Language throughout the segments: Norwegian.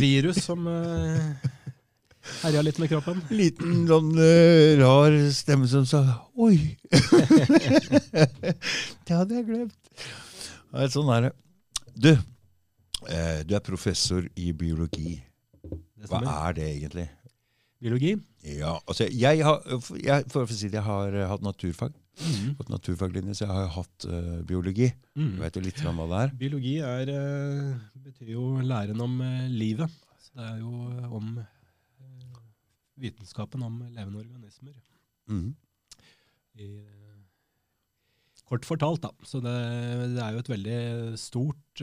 Virus som uh, herja litt med kroppen. Liten sånn uh, rar stemme som sa 'oi'. det hadde jeg glemt. Sånn er det. Du, eh, du er professor i biologi. Hva er det egentlig? Biologi. Ja, altså jeg har, jeg, For å si det, jeg har eh, hatt naturfag. Mm. Hatt naturfaglinje, så jeg har hatt uh, biologi. Mm. Jeg vet jo litt om hva det er. Biologi er, uh, betyr jo læren om uh, livet. Så det er jo om vitenskapen om levende organismer. Mm. I, kort fortalt, da. Så det, det er jo et veldig stort,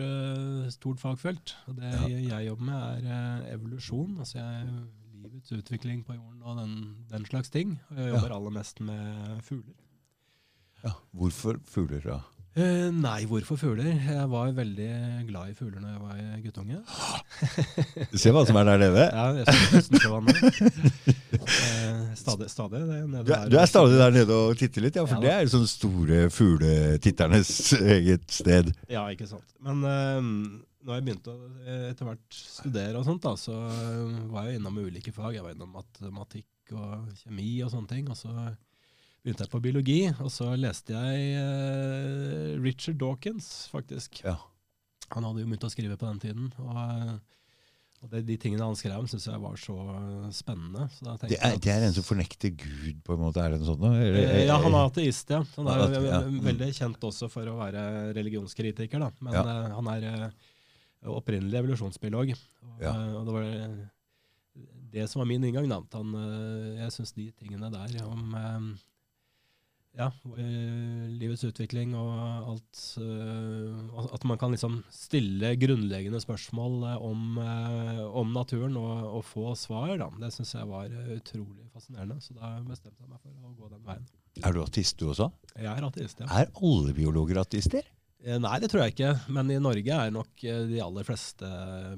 stort fagfelt. Og det Ja. jeg jobber med, er evolusjon. Altså jeg, livets utvikling på jorden og den, den slags ting. Og jeg Ja. jobber aller mest med fugler. Ja. Hvorfor fugler, da? Eh, nei, hvorfor fugler? Jeg var veldig glad i fugler når jeg var guttunge. Se hva som er der nede. Ja, jeg. Eh, stadig, stadig. Det, er nede Du, er- der. du er stadig der nede og titter litt, ja, for Ja, det er jo sånn store fugletitternes eget sted. Ja, ikke sant. Men eh, når jeg begynte å eh, etter hvert studere og sånt, da, så eh, var jeg innom ulike fag. Jeg var innom matematikk og kjemi og sånne ting. Og så begynte jeg på biologi, og så leste jeg eh, Richard Dawkins, faktisk. Ja. Han hadde jo begynt å skrive på den tiden. og... og det, De tingene han skrev, syns jeg var så spennende. Så Det er, det er en som fornekter Gud, på en måte? Er det noe sånt? Eller, Eller- Ja, han er ateist, ja. Han er Ja, ja, mm. veldig kjent også for å være religionskritiker, da. Men Ja. han er opprinnelig evolusjonsbiolog. Og, Ja. eh, og det var det som var min inngang, da. Han, eh, jeg syns de tingene der om eh, ja, livets utvikling og alt At man kan liksom stille grunnleggende spørsmål om, om naturen og, og få svar, da. Det syns jeg var utrolig fascinerende. Så da bestemte jeg meg for å gå den veien. Er du ateist, du også? Jeg er ateist, ja. Er alle biologer ateister? Eh, Nei, det tror jeg ikke. Men i Norge er nok eh, de aller fleste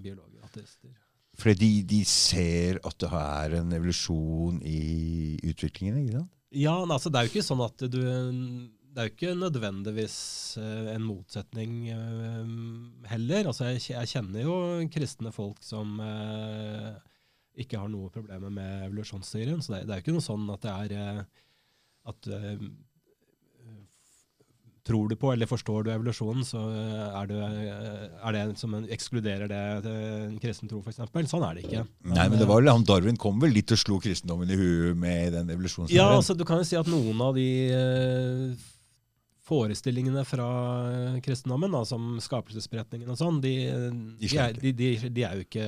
biologer ateister. Fordi de, de ser at det er en evolusjon i utviklingen, ikke sant? Ja, men altså, det er jo ikke sånn at du Det er jo ikke nødvendigvis eh, en motsetning eh, heller. Altså, jeg, kjenner jo kristne folk som eh, ikke har noe problemer med evolusjonsteorien. Så det, det er jo ikke noe sånn at det er eh, at eh, Tror du på eller forstår du evolusjonen, så er, du, eh, er det som en, ekskluderer det eh, en kristen tro, f.eks. Sånn er det ikke. Nei, men det var vel, han Darwin kom vel litt og slo kristendommen i huet med den evolusjonen? Ja, altså du kan jo si at noen av de eh, forestillingene fra eh, kristendommen, da, som skapelsesberetningen og sånn, de, de, de, de, er jo ikke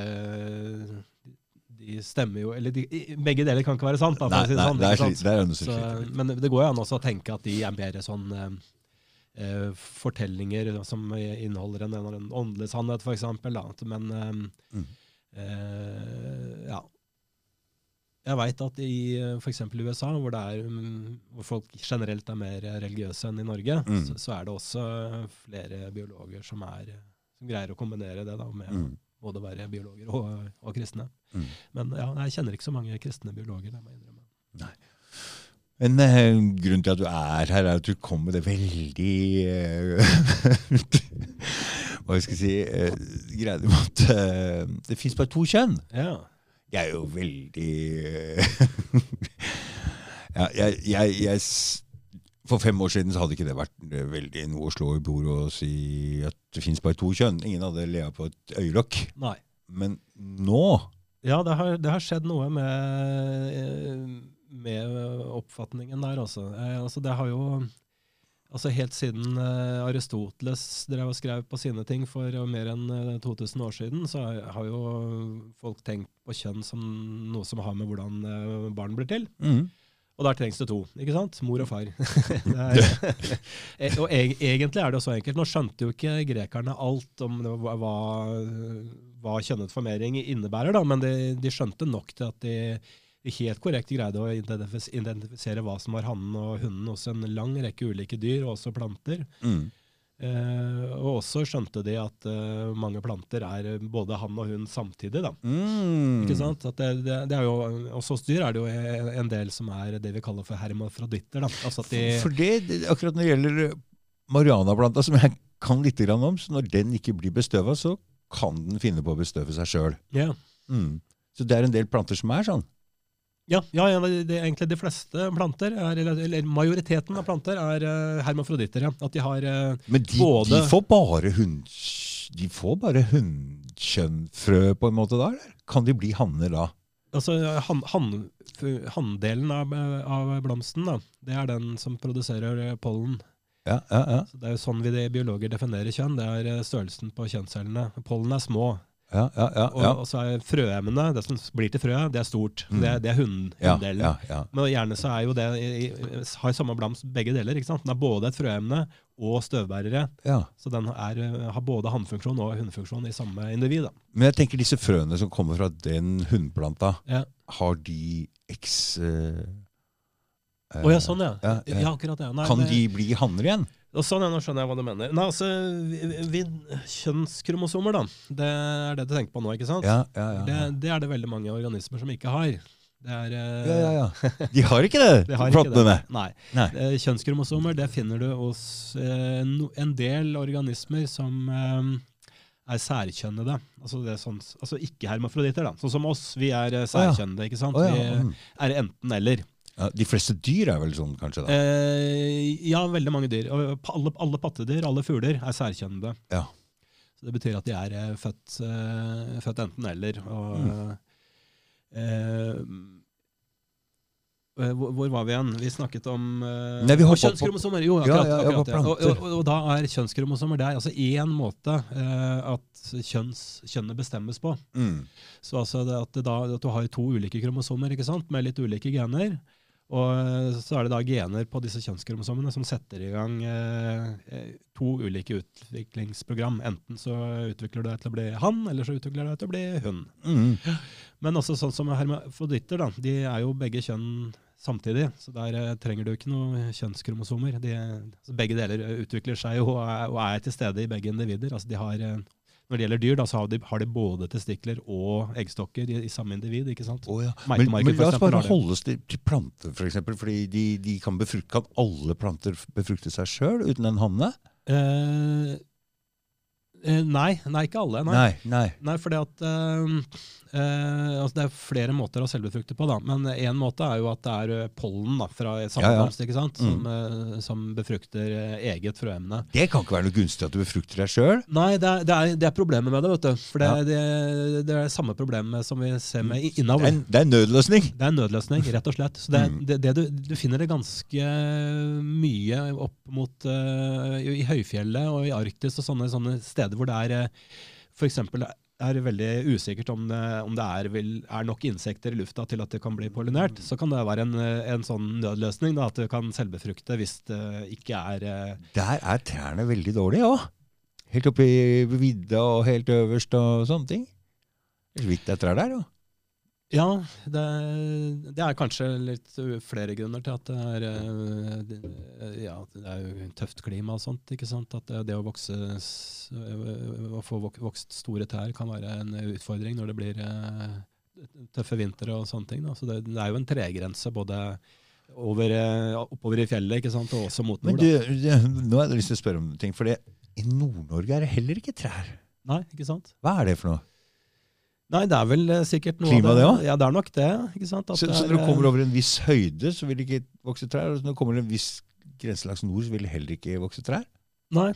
De stemmer jo Eller de, begge deler kan ikke være sant. Da, Nei, si det nei, sånn, det er slik- det er Så, men det går jo an også å tenke at de er mer sånn eh, fortellinger som inneholder en, en, åndelig sannhet, f.eks. Men eh, Mm. eh, ja. Jeg veit at i f.eks. USA, hvor, det er, mm, hvor folk generelt er mer religiøse enn i Norge, Mm. så, så er det også flere biologer som, er, som greier å kombinere det da, med Mm. både å være biologer og, og kristne. Mm. Men ja, jeg kjenner ikke så mange kristne biologer. Det må jeg innrømme. Men eh, grunnen til at du er her, er at du kom med det veldig eh, Hva skal jeg si uh, Greiene med at eh, det fins bare to kjønn. Ja. Jeg er jo veldig eh, ja, jeg, jeg, jeg, For fem år siden så hadde ikke det vært eh, veldig noe å slå i bordet og si at det fins bare to kjønn. Ingen hadde lea på et øyelokk. Men nå Ja, det har, det har skjedd noe med, eh, med oppfatningen der, altså. Eh, altså det har jo altså Helt siden eh, Aristoteles drev og skrev på sine ting for eh, mer enn eh, 2000 år siden, så har, jo folk tenkt på kjønn som noe som har med hvordan eh, barn blir til. mm. Og der trengs det to, ikke sant? Mor og far. er, Eh, og e egentlig er det jo så enkelt. Nå skjønte jo ikke grekerne alt om det, hva, hva- kjønnet formering innebærer, da, men de, de skjønte nok til at de helt korrekt greide å identifisere hva som var hannen og hunden hos en lang rekke ulike dyr, og også planter. Mm. Eh, og også skjønte de at eh, mange planter er både hann og hund samtidig. da. Mm. Ikke sant? At det, det, det er jo, også hos dyr er det jo en- del som er det vi kaller for hermafroditter. Da. Altså at de, For det, akkurat når det gjelder marihuanaplanta, som jeg kan litt grann om, så når den ikke blir bestøva, så kan den finne på å bestøve seg sjøl. Yeah. Mm. Så det er en del planter som er sånn. Ja, ja, ja det, egentlig de fleste planter, er, eller, majoriteten av planter, er uh, hermafroditter. Ja. At de har uh, Men de, Både- de får bare hund, De får bare hunnkjønnfrø på en måte da, eller? Kan de bli hanner da? Altså, han, han, Hanndelen av, av blomsten, da, det er den som produserer eh, pollen. Ja, ja, ja. Så det er jo sånn vi de biologer definerer kjønn. Det er eh, størrelsen på kjønnscellene. Pollen er små, ja, ja, ja, og, ja. og så er frøemmene, det som blir til frøet, det er stort. Mm. Det, det er ja, hunndelen. ja, ja. Men gjerne så er jo det i- i- har samme blams begge deler. ikke sant? Den er både et frøemne og støvbærere. ja. Så den er, eh, har både hannfunksjon og hunnfunksjon i samme individ. da. Men jeg tenker disse frøene som kommer fra den hundplanta, Ja. har de eks... eh, eh, Å ja, sånn ja. ja, Ja, ja. akkurat det. Nei, Kan det- de bli hanner igjen? Og sånn, ja, nå skjønner jeg hva du mener. Nei, altså, vi, vi, Kjønnskromosomer, da. Det er det du tenker på nå, ikke sant? Ja, ja, ja. Det, det er det veldig mange organismer som ikke har. Det er, eh, ja, ja, ja. De har ikke det, de har ikke det. Nei. Nei. Eh, Kjønnskromosomer det finner du hos eh, en del organismer som er særkjønnede. Altså, er sånn, altså ikke hermafroditter, da. Sånn som oss. Vi er særkjønnede, ikke sant? Vi mm. er enten-eller. Ja. De fleste dyr er vel sånn, kanskje? da? Eh, ja, veldig mange dyr. Alle, alle pattedyr, alle fugler, er særkjønnede. Ja. Så det betyr at de er eh, født, eh, født enten-eller. Mm. eh, hvor, hvor var vi igjen? Vi snakket om eh, Nei, vi har kjønnskromosomer. Jo, akkurat. ja, ja, akkurat ja. Og, og, og da er kjønnskromosomer det er altså én måte at kjønns, kjønnet bestemmes på. Mm. Så altså det at, det da, at du har to ulike kromosomer med litt ulike gener. Og eh, så er det da gener på disse kjønnskromosomene som setter i gang eh, eh, to ulike utviklingsprogram. Enten så utvikler du deg til å bli han, eller så utvikler du deg til å bli hun. Mm. Men også sånn som hermafroditter, da, de er jo begge kjønn samtidig. Så der eh, trenger du ikke noe kjønnskromosomer. De, altså begge deler utvikler seg jo og er, og er til stede i begge individer. Altså de har, eh, når det gjelder dyr, da, så har de, har de både testikler og eggstokker i, i samme individ. ikke sant? Å, ja. Men, men la oss bare holde oss til, til planter, for eksempel, fordi de, de kan, befrukte, kan alle planter befrukte seg sjøl uten en hanne? Eh, eh, nei, nei, ikke alle. Nei, Nei. nei. nei fordi at eh, eh, altså Det er flere måter å selvbefrukte på, da. Men én måte er jo at det er eh, pollen da, fra sammenkomst Ja, ja. mm. Som, eh, som befrukter eh, eget frøemne. Det kan ikke være noe gunstig at du befrukter deg sjøl. Nei, det er, det, er, det er problemet med det. vet du. For det, Ja. det, det er samme problemet som vi ser med innavl. Det, det er nødløsning. Det er en nødløsning, rett og slett. Så det, Mm. du, du finner det ganske mye opp mot uh, i høyfjellet og i Arktis og sånne, sånne steder hvor det er uh, f.eks. er veldig usikkert om det, om det er, vil, er nok insekter i lufta til at det kan bli pollinert. Så kan det være en, en sånn nødløsning, da, at du kan selvbefrukte hvis det ikke er eh, Der er trærne veldig dårlige òg. Helt oppe i vidda og helt øverst og sånne ting. Så vidt det er trær der, jo. Ja, det, det er kanskje litt flere grunner til at det er, ja, det er jo tøft klima og sånt. ikke sant? At det, det å vokse å få vokst store tær kan være en utfordring når det blir tøffe vintre og sånne ting. Da. Så det, det er jo en tregrense både over, oppover i fjellet ikke sant? og også mot Men nord. du, nå har jeg lyst til å spørre om ting. For i Nord-Norge er det heller ikke trær. Nei, ikke sant? Hva er det for noe? Nei, det er vel uh, sikkert noe Klima, av det det. også? Ja, det er nok det. ikke sant? At Så, det så når du kommer uh, over en viss høyde, så vil det ikke vokse trær. Og når du kommer over en viss grense langs nord, så vil det heller ikke vokse trær. Nei.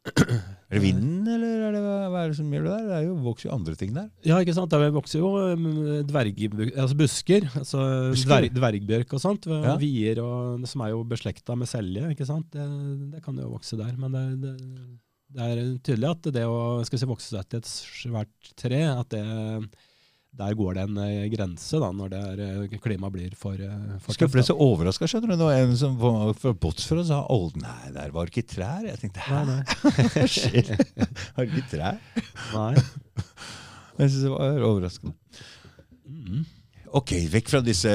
Er det vinden, eller er det, hva, er det som gjør det der? Det er jo, vokser jo andre ting der. Ja, ikke sant? Det vokser jo um, dverg, altså busker, altså dverg, dvergbjørk og sånt, Ja. vier, og, som er jo beslekta med selje, ikke sant? Det, det kan jo vokse der, men det, det, det er tydelig at det å skal si, vokse seg til et svært tre, at det, der går det en eh, grense da, når det eh, klimaet blir for, eh, for Jeg bli så overraska, skjønner du. Nå en som var fra Båtsfjord sa at nei, der var ikke trær. Jeg tenkte hæ? Nei, nei. Shit. Har ikke trær? nei. Jeg synes det var overraskende. Mm. Ok, vekk fra disse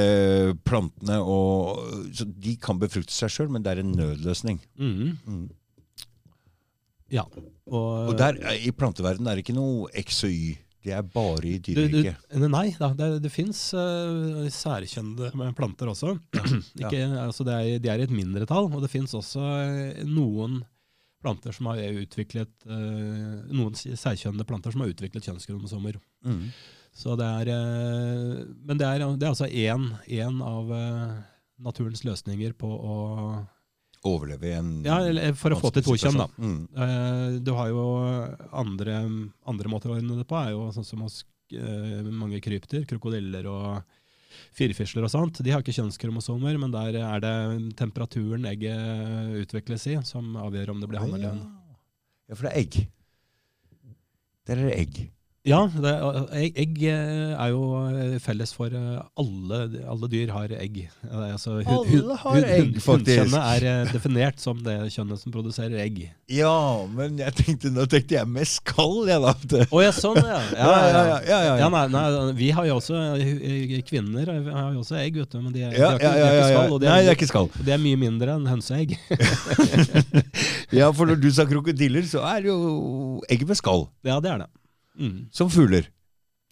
plantene. Og, så de kan befrukte seg sjøl, men det er en nødløsning. Mm. Mm. Ja. Og, Og der, I planteverdenen er det ikke noe X og Y. Det er bare i dyreriket. nei, da, det, det fins uh, særkjønnede planter også. Ikke, altså det er, de er i et mindretall, og det fins også eh, noen planter som har utviklet uh, Noen særkjønnede planter som har utviklet kjønnskromosomer. Mm. Så det er, eh, men det er, det er altså én, av eh, naturens løsninger på å Overleve i en Ja, eller for å få til to kjønn, da. Mm. Eh, Du har jo andre, andre måter å ordne det på, er jo sånn som hos eh, mange krypdyr, krokodiller og firfisler og sånt. De har ikke kjønnskromosomer, men der er det temperaturen egget utvikles i, som avgjør om det blir hann eller hun. Ja, for det er egg. Der er det egg. Ja, det, egg, egg eh, er jo eh, felles for eh, alle, alle dyr har egg. Altså, Alle har hu- egg, faktisk. Hundkjønnet er definert som det kjønnet som produserer egg. Ja, men jeg tenkte, nå tenkte jeg med skall, jeg da. Å oh, ja, sånn, ja. Ja, ja, ja. ja, ja, nei, nei, vi har jo også Kvinner har jo også egg, vet du, men de, de har ikke, de skall. De Nei, det er, ikke skall. de er mye mindre enn hønseegg. Ja, for når du sa krokodiller, så er det jo egg med skall. ja, det er det. Mm. Som fugler.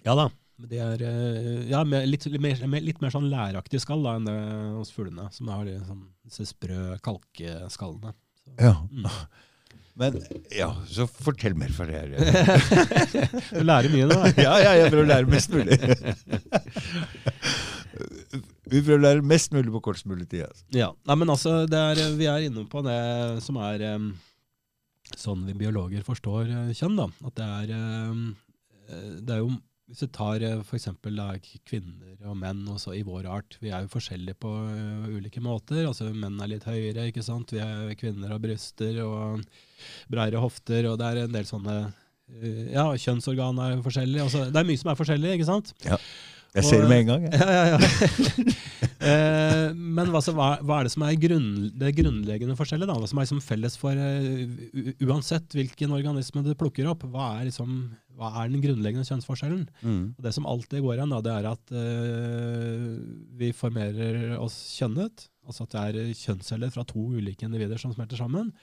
Ja da. Det er eh, ja, litt, litt, mer, litt mer sånn læraktig skall da, enn det hos fuglene, som har de, sånn, disse sprø kalkeskallene. Så. Ja. Mm. Men ja, så fortell mer for det her. Du lærer mye nå. Ja, ja, jeg prøver å lære mest mulig. Vi prøver å lære mest mulig på kortest mulig tid. Altså. Ja, Nei, men altså, det er, Vi er inne på det som er em, sånn vi biologer forstår eh, kjønn. da, at Det er, eh, det er jo, Hvis du tar f.eks. kvinner og menn også i vår art, vi er jo forskjellige på eh, ulike måter. altså Menn er litt høyere, ikke sant? vi er kvinner har bryster og bredere hofter. og Det er en del sånne eh, ja, Kjønnsorgan er jo forskjellig. altså Det er mye som er forskjellig. ikke sant? Ja. Jeg ser det med en gang. Jeg. Ja, ja, ja. eh, men hva, så, hva, hva er det som er grunn, det grunnleggende forskjellet? da? Hva som er liksom felles for uh, Uansett hvilken organisme du plukker opp, hva er, liksom, hva er den grunnleggende kjønnsforskjellen? Mm. Og det som alltid går igjen, da, det er at uh, vi formerer oss kjønnet. Altså at det er kjønnsceller fra to ulike individer som smelter sammen.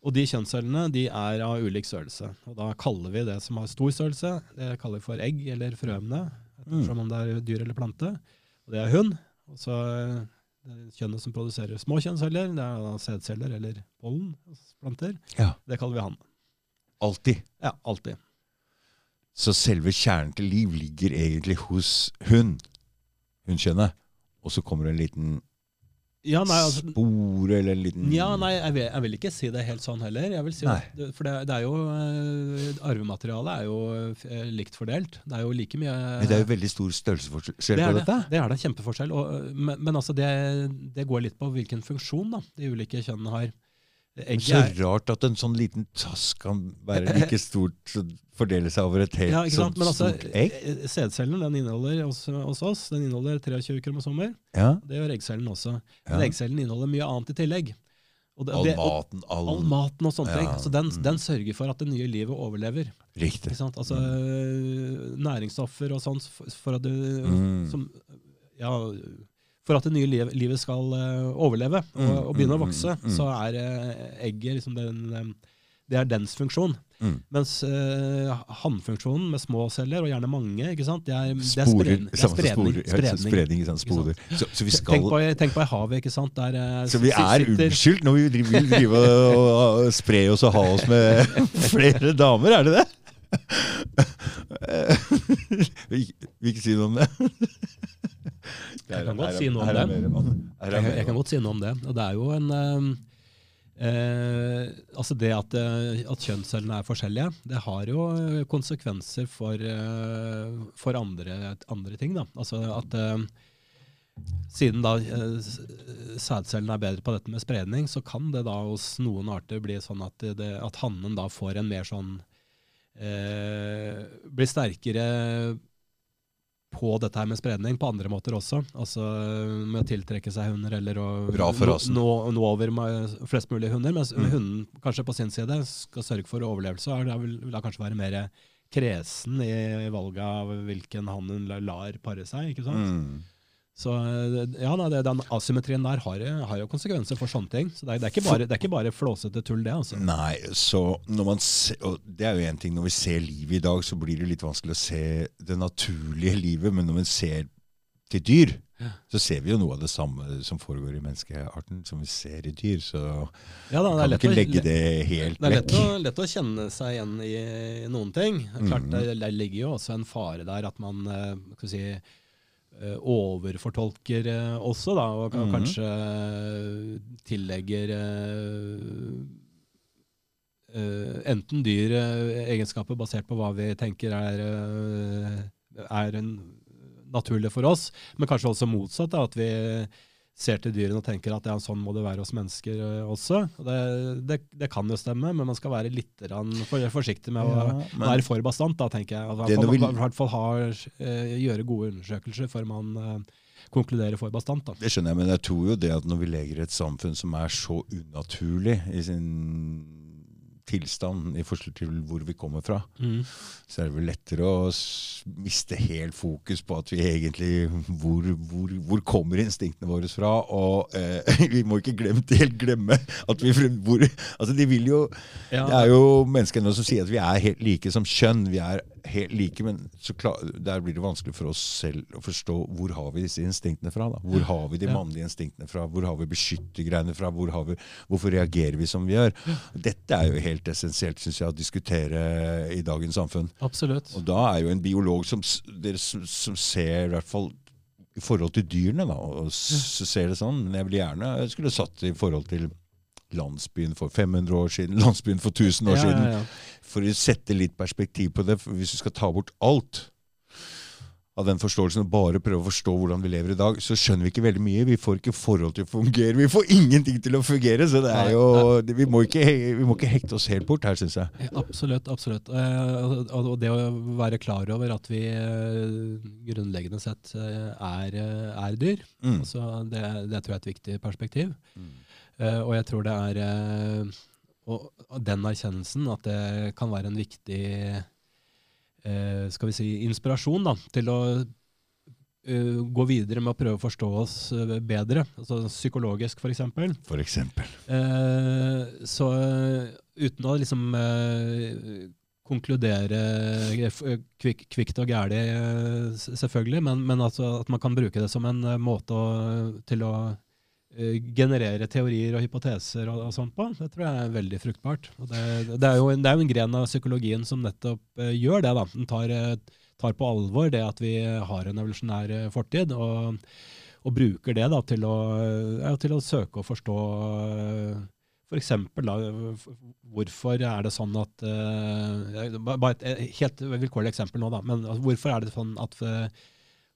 Og de kjønnscellene de er av ulik størrelse. Og da kaller vi det som har stor størrelse, det kaller vi for egg eller frøemne. Ettersom om det er dyr eller plante. Og det er hund. Og så eh, det er kjønnet som produserer små kjønnsceller, det er da sædceller eller pollen hos planter. Ja. Det kaller vi hann. Alltid. Ja, alltid. Så selve kjernen til liv ligger egentlig hos hund. Hundkjønnet. Og så kommer det en liten Ja, nei, altså, spor eller en liten Ja, nei, jeg vil, jeg vil ikke si det helt sånn heller. Jeg vil si det- for det, det er jo eh, Arvematerialet er jo eh, likt fordelt. Det er jo like mye Men det er jo veldig stor størrelsesforskjell det på det, dette. det er det, kjempeforskjell. Og, men, men altså det, det går litt på hvilken funksjon da, de ulike kjønnene har. Egget Så er, rart at en sånn liten tass kan være like stort så fordele seg over et helt ja, sånt Men altså, stort egg. eh, sædcellen den inneholder hos, hos oss den inneholder 23 kromosomer. Ja. Det gjør eggcellen også. Ja. Men eggcellen inneholder mye annet i tillegg. Det, All det, maten, all, all maten og sånne ting. Ja, Så den, mm. den sørger for at det nye livet overlever. Riktig. Ikke sant? Altså næringsstoffer og sånt for, for at du Mm. som, ja, for at det nye liv, livet skal eh, overleve og, Mm, og begynne å mm, vokse, mm, så er eh, egget liksom den, eh, det er dens funksjon. Mm. Mens uh, hannfunksjonen med små celler, og gjerne mange, ikke sant? det er, det er, spredning. Det er spredning. sporer. Spredning. spredning, ikke sant? Sporer. Så, så vi skal Tenk på, tenk på havet, ikke sant? Der, Så vi er sitter- unnskyldt når vi driver, vil drive og, og spre oss og ha oss med flere damer, er det det? Vil ikke si noe om det. Jeg kan godt si noe om det. Jeg, kan godt si noe om det. Og det er jo en eh, eh, Altså det at, eh, at kjønnscellene er forskjellige, det har jo eh, konsekvenser for, eh, for andre, andre ting. Da. Altså at eh, siden da eh, sædcellene er bedre på dette med spredning, så kan det da hos noen arter bli sånn at, det, at hannen da får en mer sånn eh, Blir sterkere på dette her med spredning på andre måter også. Altså med å tiltrekke seg hunder eller å nå, nå, over flest mulig hunder. Mens Mm. hunden kanskje på sin side skal sørge for overlevelse. og da vil, vil da kanskje være mer kresen i valget av hvilken hann hun lar pare seg. ikke sant? Mm. Så eh, ja, nei, det, den asymmetrien der har, har jo konsekvenser for sånne ting. Så det er, det er, ikke, bare, det er ikke bare flåsete tull, det. altså. Nei, så når man se, og det er jo en ting, når vi ser livet i dag, så blir det litt vanskelig å se det naturlige livet, men når man ser til dyr, Ja. så ser vi jo noe av det samme som foregår i menneskearten, som vi ser i dyr. Så Ja, da, kan vi ikke ikke å- legge det helt vekk. Det er lett å, lett å kjenne seg igjen i noen ting. Klart, mm. det, det ligger jo også en fare der at man eh, skal vi si, eh, overfortolker eh, også, da, og kan- -hmm. kanskje eh, tillegger eh, eh, enten dyr eh, egenskaper basert på hva vi tenker er, eh, er en, naturlig for oss, men kanskje også motsatt. Da, at vi ser til dyrene og tenker at ja, sånn må det være hos mennesker eh, også. Det, det, det kan jo stemme, men man skal være litt for, forsiktig med å Ja, være for bastant, da, tenker jeg. I hvert fall, hvert fall ha, eh, gjøre gode undersøkelser før man eh, konkluderer for bastant. Da. Det skjønner jeg, men jeg tror jo det at når vi leger et samfunn som er så unaturlig i sin tilstand i forhold til hvor vi kommer fra, så er det vel lettere å miste helt fokus på at vi egentlig Hvor, hvor, hvor kommer instinktene våre fra? Og eh, vi må ikke glemt, helt glemme at vi hvor, Altså, de vil jo Ja. Det er jo mennesker nå som sier at vi er helt like som kjønn. Vi er helt like, men så klar, der blir det vanskelig for oss selv å forstå hvor har vi disse instinktene fra. da? Hvor har vi de mannlige instinktene fra? Hvor har vi beskyttergreiene fra? Hvor har vi, hvorfor reagerer vi som vi gjør? Dette er jo helt essensielt synes jeg, å diskutere i dagens samfunn. Absolutt. Og da er jo en biolog som, som, som ser i hvert fall i forhold til dyrene, da, og ser det sånn. Men jeg ville gjerne jeg skulle satt det i forhold til landsbyen for 500 år siden, landsbyen for 1000 år Ja, siden. ja, ja. For å sette litt perspektiv på det. For hvis vi skal ta bort alt av den forståelsen og bare prøve å forstå hvordan vi lever i dag, så skjønner vi ikke veldig mye. Vi får ikke forhold til å fungere. Vi får ingenting til å fungere. Så det er jo, vi, må ikke, vi må ikke hekte oss helt bort her, syns jeg. Absolutt. absolutt. Eh, og- det å være klar over at vi eh, grunnleggende sett eh, er, er dyr, Mm. altså det, det tror jeg er et viktig perspektiv. Mm. Eh, og jeg tror det er uh, og, og den erkjennelsen at det kan være en viktig uh, skal vi si, inspirasjon da, til å gå videre med å prøve å forstå oss bedre, altså psykologisk f.eks. For eksempel. Eh, så eh, uten å liksom konkludere kvik, kvikt og gæli, selvfølgelig, men, men altså at man kan bruke det som en måte å, til å generere teorier og hypoteser og, og sånt på, det tror jeg er veldig fruktbart. Og det, det, er en, det er jo en gren av psykologien som nettopp uh, gjør det. da. Den tar, eh, tar på alvor det at vi har en evolusjonær eh, fortid, og, og bruker det da, til, å, ja, til å søke å forstå eh, for eksempel da, hvorfor er det sånn at uh, Bare et eh, helt vilkårlig eksempel nå, da. Men altså, hvorfor er det sånn at eh,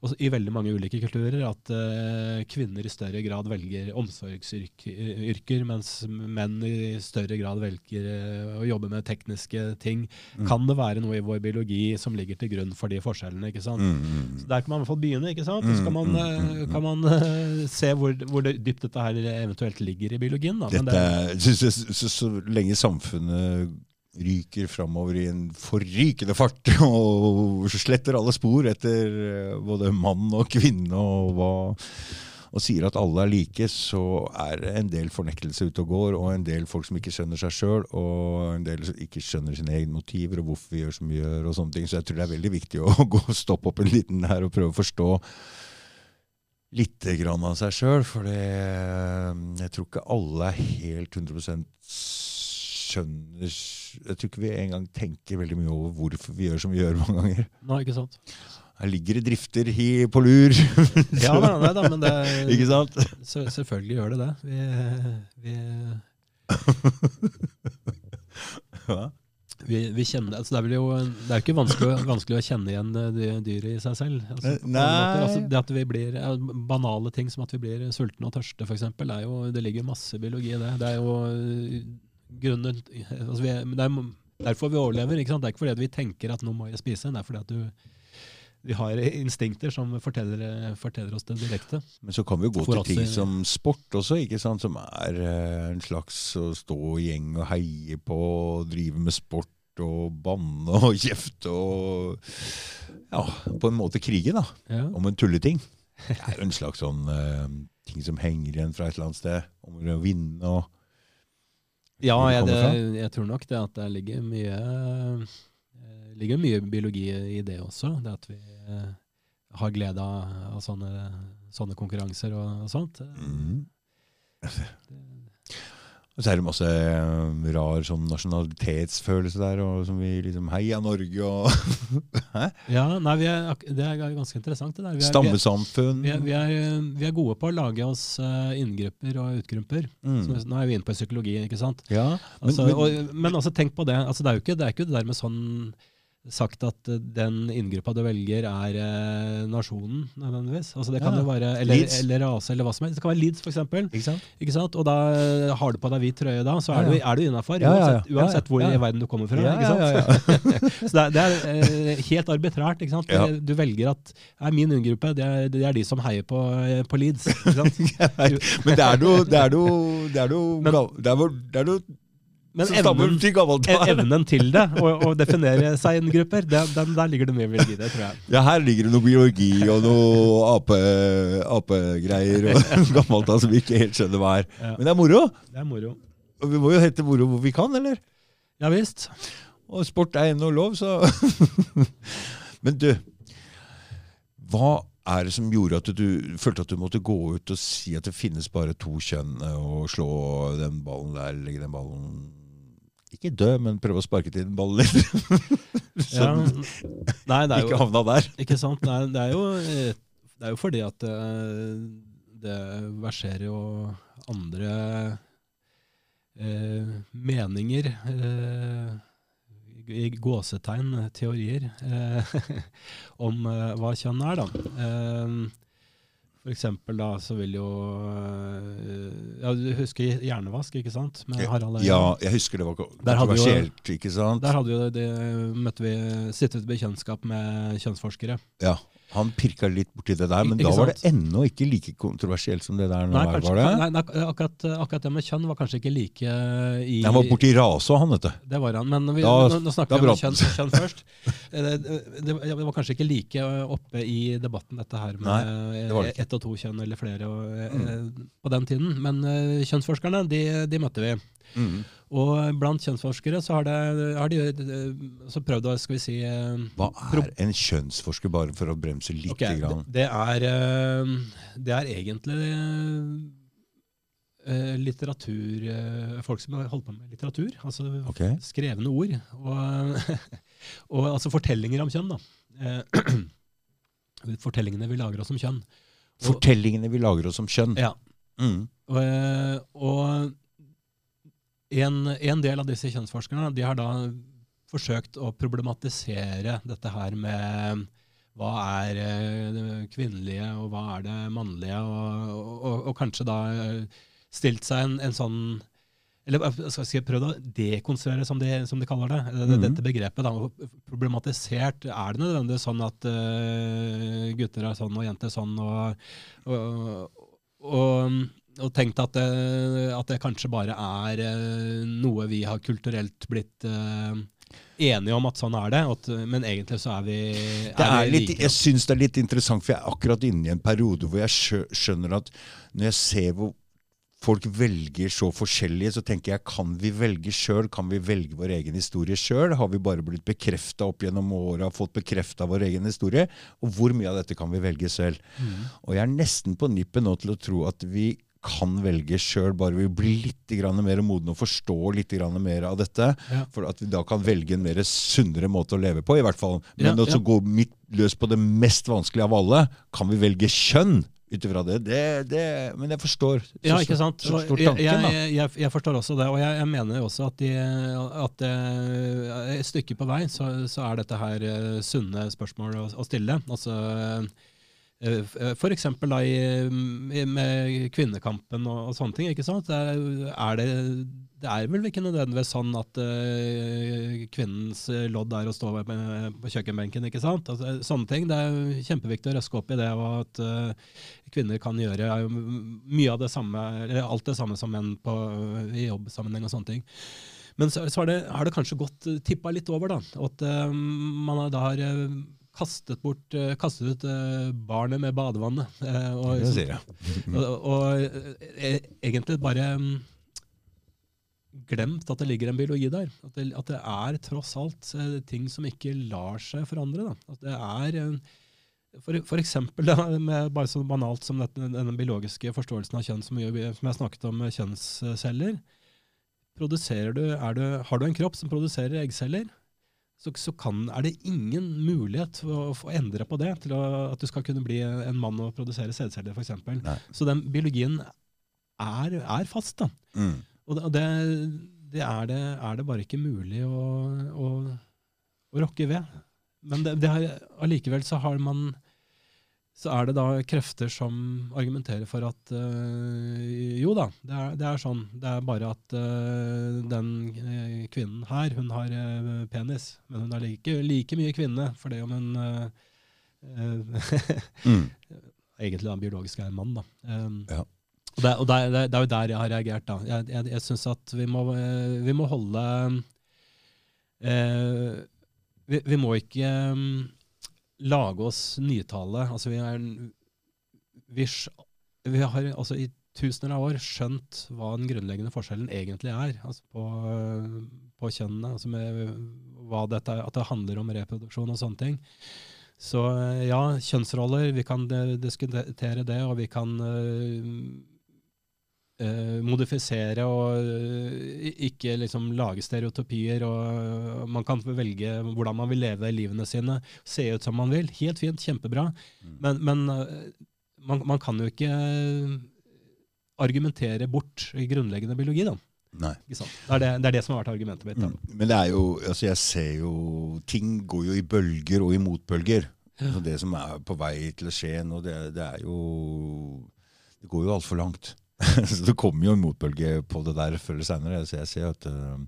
også i veldig mange ulike kulturer at uh, kvinner i større grad velger omsorgsyrker, mens menn i større grad velger uh, å jobbe med tekniske ting? Mm. Kan det være noe i vår biologi som ligger til grunn for de forskjellene? ikke sant? Mm, mm, Så Der kan man i hvert fall begynne. ikke sant? Så kan man, Mm, mm, eh, mm, mm. kan man eh, se hvor, hvor det, dypt dette her eventuelt ligger i biologien. Da. Men Dette, det, så, så, så, så lenge samfunnet ryker framover i en forrykende fart og sletter alle spor etter eh, både mann og kvinne og hva og sier at alle er like, så er det en del fornektelse ute og går, og en del folk som ikke skjønner seg sjøl, og en del som ikke skjønner sine egne motiver og hvorfor vi gjør som vi gjør. og sånne ting. Så jeg tror det er veldig viktig å gå og stoppe opp en liten her og prøve å forstå litt grann av seg sjøl, for jeg tror ikke alle er helt 100 skjønner Jeg tror ikke vi engang tenker veldig mye over hvorfor vi gjør som vi gjør mange ganger. Nei, ikke sant? Her ligger det drifter hi, på lur. Ja, nei, nei, da, men det, ikke sant? Så, selvfølgelig gjør det det. Vi, vi, Ja. vi, vi kjenner, altså det, er jo, det er jo ikke vanskelig, vanskelig å kjenne igjen eh, dyret i seg selv. Altså. Altså, det at vi blir, banale ting som at vi blir sultne og tørste, f.eks., det ligger masse biologi i det. Det er jo grunnen altså vi, det er derfor vi overlever. ikke sant? Det er ikke fordi vi tenker at nå må jeg spise, det er fordi at du, vi har instinkter som forteller, forteller oss det direkte. Men så kan vi jo gå For til ting i- som sport også, ikke sant? som er eh, en slags å stå i gjeng og heie på, og drive med sport og banne og kjefte og ja, på en måte krige, da. Ja. Om en tulleting. Det er jo en slags sånn uh, ting som henger igjen fra et eller annet sted. Om å vinne og Ja, jeg, det, jeg tror nok det at det ligger mye, eh, ligger mye biologi i det også. Det at vi, eh, har glede av, av sånne, sånne konkurranser og, og sånt. Mm. Og så er det masse eh, rar sånn nasjonalitetsfølelse der, og som vi liksom Heia Norge og Hæ? Ja, nei, vi er, Det er ganske interessant. det der. Vi er, Stammesamfunn. vi er, vi vi er gode på å lage oss eh, inngrupper og utgrupper. Mm. Så Nå er vi inne på psykologi, ikke sant? Ja, men, Altså, men, og, men altså, tenk på det. Altså, det, er ikke, det er ikke det der med sånn sagt at eh, den inngruppa du velger, er eh, nasjonen, nødvendigvis. Altså, det kan Ja. jo være, eller, eller rase, eller hva som helst. Det kan være Leeds, eksempel. ikke sant? Ikke sant? Og da eh, har du på deg hvit trøye da, så Ja, er du, ja. er du innafor. Ja, ja, ja. Uansett, uansett Ja, ja. hvor i verden du kommer fra. Ja, ja, ja. så det er, det er eh, helt arbitrært. ikke sant? Ja. Du velger at er min inngruppe, det er, det er de som heier på, på Leeds. ikke sant? Men det er noe Men- evnen, av. evnen til det, å definere seg i grupper, det, den, der ligger det mye biologi det, tror jeg. Ja, her ligger det noe biologi og noe ape, apegreier og gammelt som vi ikke helt skjønner hva er. Ja. Men det er moro. Det er moro. Og vi må jo hete moro hvor vi kan, eller? Ja visst. Og sport er ennå lov, så Men du, hva er det som gjorde at du følte at du måtte gå ut og si at det finnes bare to kjønn, eh, og slå den ballen der, legge den ballen Ikke dø, men prøve å sparke til den ballen litt. Ja. Nei, det er ikke havna der. Ikke sant? Nei, det, er jo, eh, det er jo fordi at det, det verserer jo andre eh, meninger eh, i gåsetegn, teorier, eh, om eh, hva kjønn er, da. Eh, for eksempel da, så vil jo eh, Ja, du husker hjernevask, ikke sant? Ja, jeg husker det var kontroversielt, ikke sant? Der hadde jo det, det møtte vi, sittet ved kjønnskap med kjønnsforskere. Ja, Han pirka litt borti det der, men da var det ennå ikke like kontroversielt som det der Nei, kanskje, var det? nei, nei, akkurat, akkurat det med kjønn var kanskje ikke like i Han var borti rase, han, vet du. Det var han. Men vi, Da- nå, nå snakker vi om kjønn, kjønn først. Eh, Det, det, det var kanskje ikke like oppe i debatten, dette her med Nei, det det ett og to kjønn eller flere og, mm. på den tiden. Men eh, kjønnsforskerne, de, de møtte vi. Mm. Og blant kjønnsforskere så har, det, har de eh, så prøvd å skal vi si eh, Hva er en kjønnsforsker, bare for å bremse litt? Okay, det, grann? det, er, eh, det er egentlig litteratur Folk som har holdt på med litteratur. Altså okay. skrevne ord. Og, og altså fortellinger om kjønn, da. Fortellingene vi lager oss om kjønn. Og, Fortellingene vi lager oss om kjønn. ja, Mm. og en, en del av disse kjønnsforskerne de har da forsøkt å problematisere dette her med hva er eh, det kvinnelige, og hva er det mannlige, og, og, og kanskje da eh, stilt seg en, en sånn eller eh, skal jeg prøve å dekonstruere, som de, som de kaller det, Mhm. dette begrepet. da, Problematisert. Er det nødvendigvis sånn at uh, gutter er sånn og jenter er sånn? og, og, og, og tenkt at det, at det kanskje bare er eh, noe vi har kulturelt blitt eh, enige om at sånn er det, at, men egentlig så er vi, Det er vi litt, like. jeg syns det er litt interessant, for jeg er akkurat inne i en periode hvor jeg skjønner at når jeg ser hvor folk velger så forskjellige, så tenker jeg kan vi velge sjøl? Kan vi velge vår egen historie sjøl? Har vi bare blitt bekrefta opp gjennom åra, fått bekrefta vår egen historie? Og hvor mye av dette kan vi velge selv? Mm. Og jeg er nesten på nippet nå til å tro at vi kan velge sjøl, bare vi blir litt grann mer modne og forstår litt grann mer av dette. Ja. For at vi da kan velge en mer sunnere måte å leve på, i hvert fall. Men Ja, å gå midt løs på det mest vanskelige av alle, kan vi velge kjønn ut ifra det? det, det men jeg forstår. Så, Ja, ikke sant? Så, så tanken, jeg, jeg, jeg forstår også det, og jeg, jeg mener også at, de, at eh, et stykke på vei så, så er dette her eh, sunne spørsmål å, å stille. Altså, eh, i, i, med kvinnekampen og, og sånne ting. ikke sant? Er, det, det er vel ikke nødvendigvis sånn at uh, kvinnens lodd er å stå med, på kjøkkenbenken. ikke sant? Altså, sånne ting. Det er kjempeviktig å røske opp i det, og at uh, kvinner kan gjøre mye av det samme, eller alt det samme som menn på, i jobbsammenheng og sånne ting. Men så, så har, det, har det kanskje gått eh, tippa litt over, da. At uh, man da har eh, kastet, bort, eh, kastet ut eh, barnet med badevannet. eh, og, Det sier jeg. og, og egentlig bare mm, glemt at det ligger en biologi der. At det, at det er tross alt ting som ikke lar seg forandre. Da. At det er, for, for eksempel da, med bare så banalt som dette, denne biologiske forståelsen av kjønn som, som jeg snakket om kjønnsceller. Du, er du, har du en kropp som produserer eggceller, så, så kan, er det ingen mulighet for å få endre på det til å, at du skal kunne bli en mann og produsere sædceller, f.eks. Så den biologien er, er fast. da. Mm. Og det, og det, det, er, det er det bare ikke mulig å, å, å rokke ved. Men det, det har, allikevel så har man så er det da krefter som argumenterer for at øh, jo da, det er, det er sånn. Det er bare at øh, den øh, kvinnen her, hun har penis. Men hun er like, like mye kvinne, for det om hun Mm. egentlig da biologisk er en mann. da. Um, Ja. Og, det, og det, det, er- jo der jeg har reagert. da. Jeg, jeg, jeg syns at vi må, vi må holde vi, vi må ikke mm, lage oss nytale. Altså, vi, er, vi, vi har altså, i tusener av år skjønt hva den grunnleggende forskjellen egentlig er altså på, på kjønnene. Altså med dette, at det handler om reproduksjon og sånne ting. Så eh, ja, kjønnsroller, vi kan eh, diskutere det, og vi kan eh, eh, modifisere og eh, ikke liksom lage stereotypier. og Man kan velge hvordan man vil leve livene sine, se ut som man vil. Helt fint, kjempebra. Mm. Men, men eh, man, man kan jo ikke eh, argumentere bort grunnleggende biologi, da. Nei. Det, er det, det er det som har vært argumentet mitt. Mm. Men det er jo, altså jeg ser jo Ting går jo i bølger og i motbølger. Altså det som er på vei til å skje nå, det, det er jo Det går jo altfor langt. Så det kommer jo en motbølge på det der før eller seinere. Så jeg ser at øh,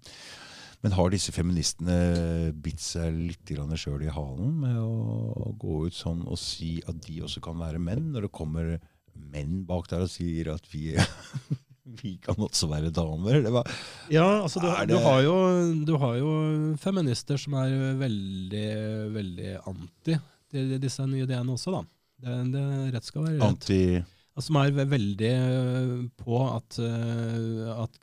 Men har disse feministene bitt seg litt sjøl i halen med å gå ut sånn og si at de også kan være menn, når det kommer menn bak der og sier at vi vi kan også være damer. Det var, Ja, altså du, du, har jo, du har jo feminister som er veldig, veldig anti disse nye ideene også, da. Det, det rett skal være rett. anti som er veldig øh, på at, øh, at,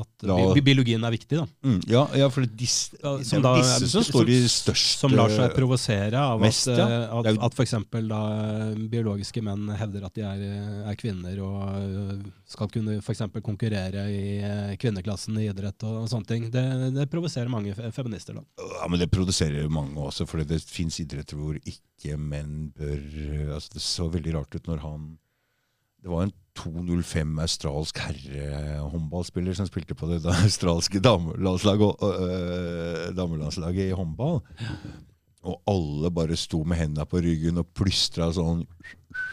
at bi biologien er viktig, da. Mm, ja, ja, for disse, som da- disse som står i størst Som lar seg provosere av mest, at, ja. at, at f.eks. biologiske menn hevder at de er, er kvinner og skal kunne for konkurrere i kvinneklassen i idrett og, sånne ting. Det, det provoserer mange feminister, da. Ja, men det produserer mange også, for det fins idretter hvor ikke menn bør altså Det så veldig rart ut når han Det var en 205 australsk herrehåndballspiller som spilte på det australske damelandslaget, øh, damelandslaget i håndball. Og alle bare sto med hendene på ryggen og plystra sånn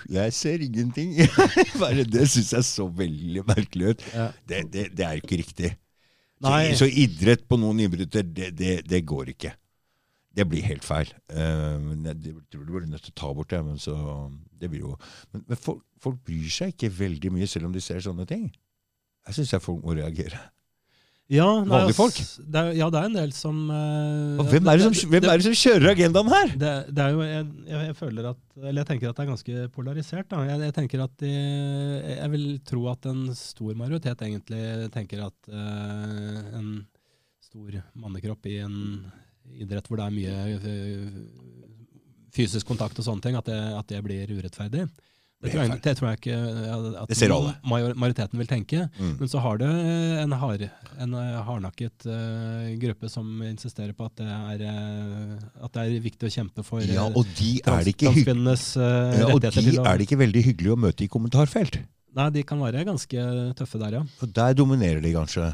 Jeg ser ingenting! Bare det syns jeg så veldig merkelig ut. Det, det, det er jo ikke riktig. Så, så idrett på noen det, det, det går ikke. Det blir helt feil. Eh, jeg tror du blir nødt til å ta bort det. Men, så, det blir jo, men, men folk, folk bryr seg ikke veldig mye, selv om de ser sånne ting. Jeg syns folk må reagere. Ja, Vanlige folk? Det er, ja, det er en del som uh, Og hvem er det som, er det som kjører agendaen her? Det, det er jo, jeg, jeg føler at, eller jeg tenker at det er ganske polarisert. Da. Jeg, jeg tenker at de, jeg vil tro at en stor majoritet egentlig tenker at uh, en stor mannekropp i en idrett hvor det er mye eh, fysisk kontakt og sånne ting, at det, at det blir urettferdig. Det tror, jeg, det tror jeg ikke eh, at majoriteten vil tenke. Mm. Men så har du en, hard, en eh, hardnakket uh, gruppe som insisterer på at det, er, uh, at det er viktig å kjempe for Ja, eh, og de er det ikke, transkvinnenes ja, og de å- er det ikke veldig hyggelig å møte i kommentarfelt. Nei, de kan være ganske tøffe der, ja. For der dominerer de kanskje.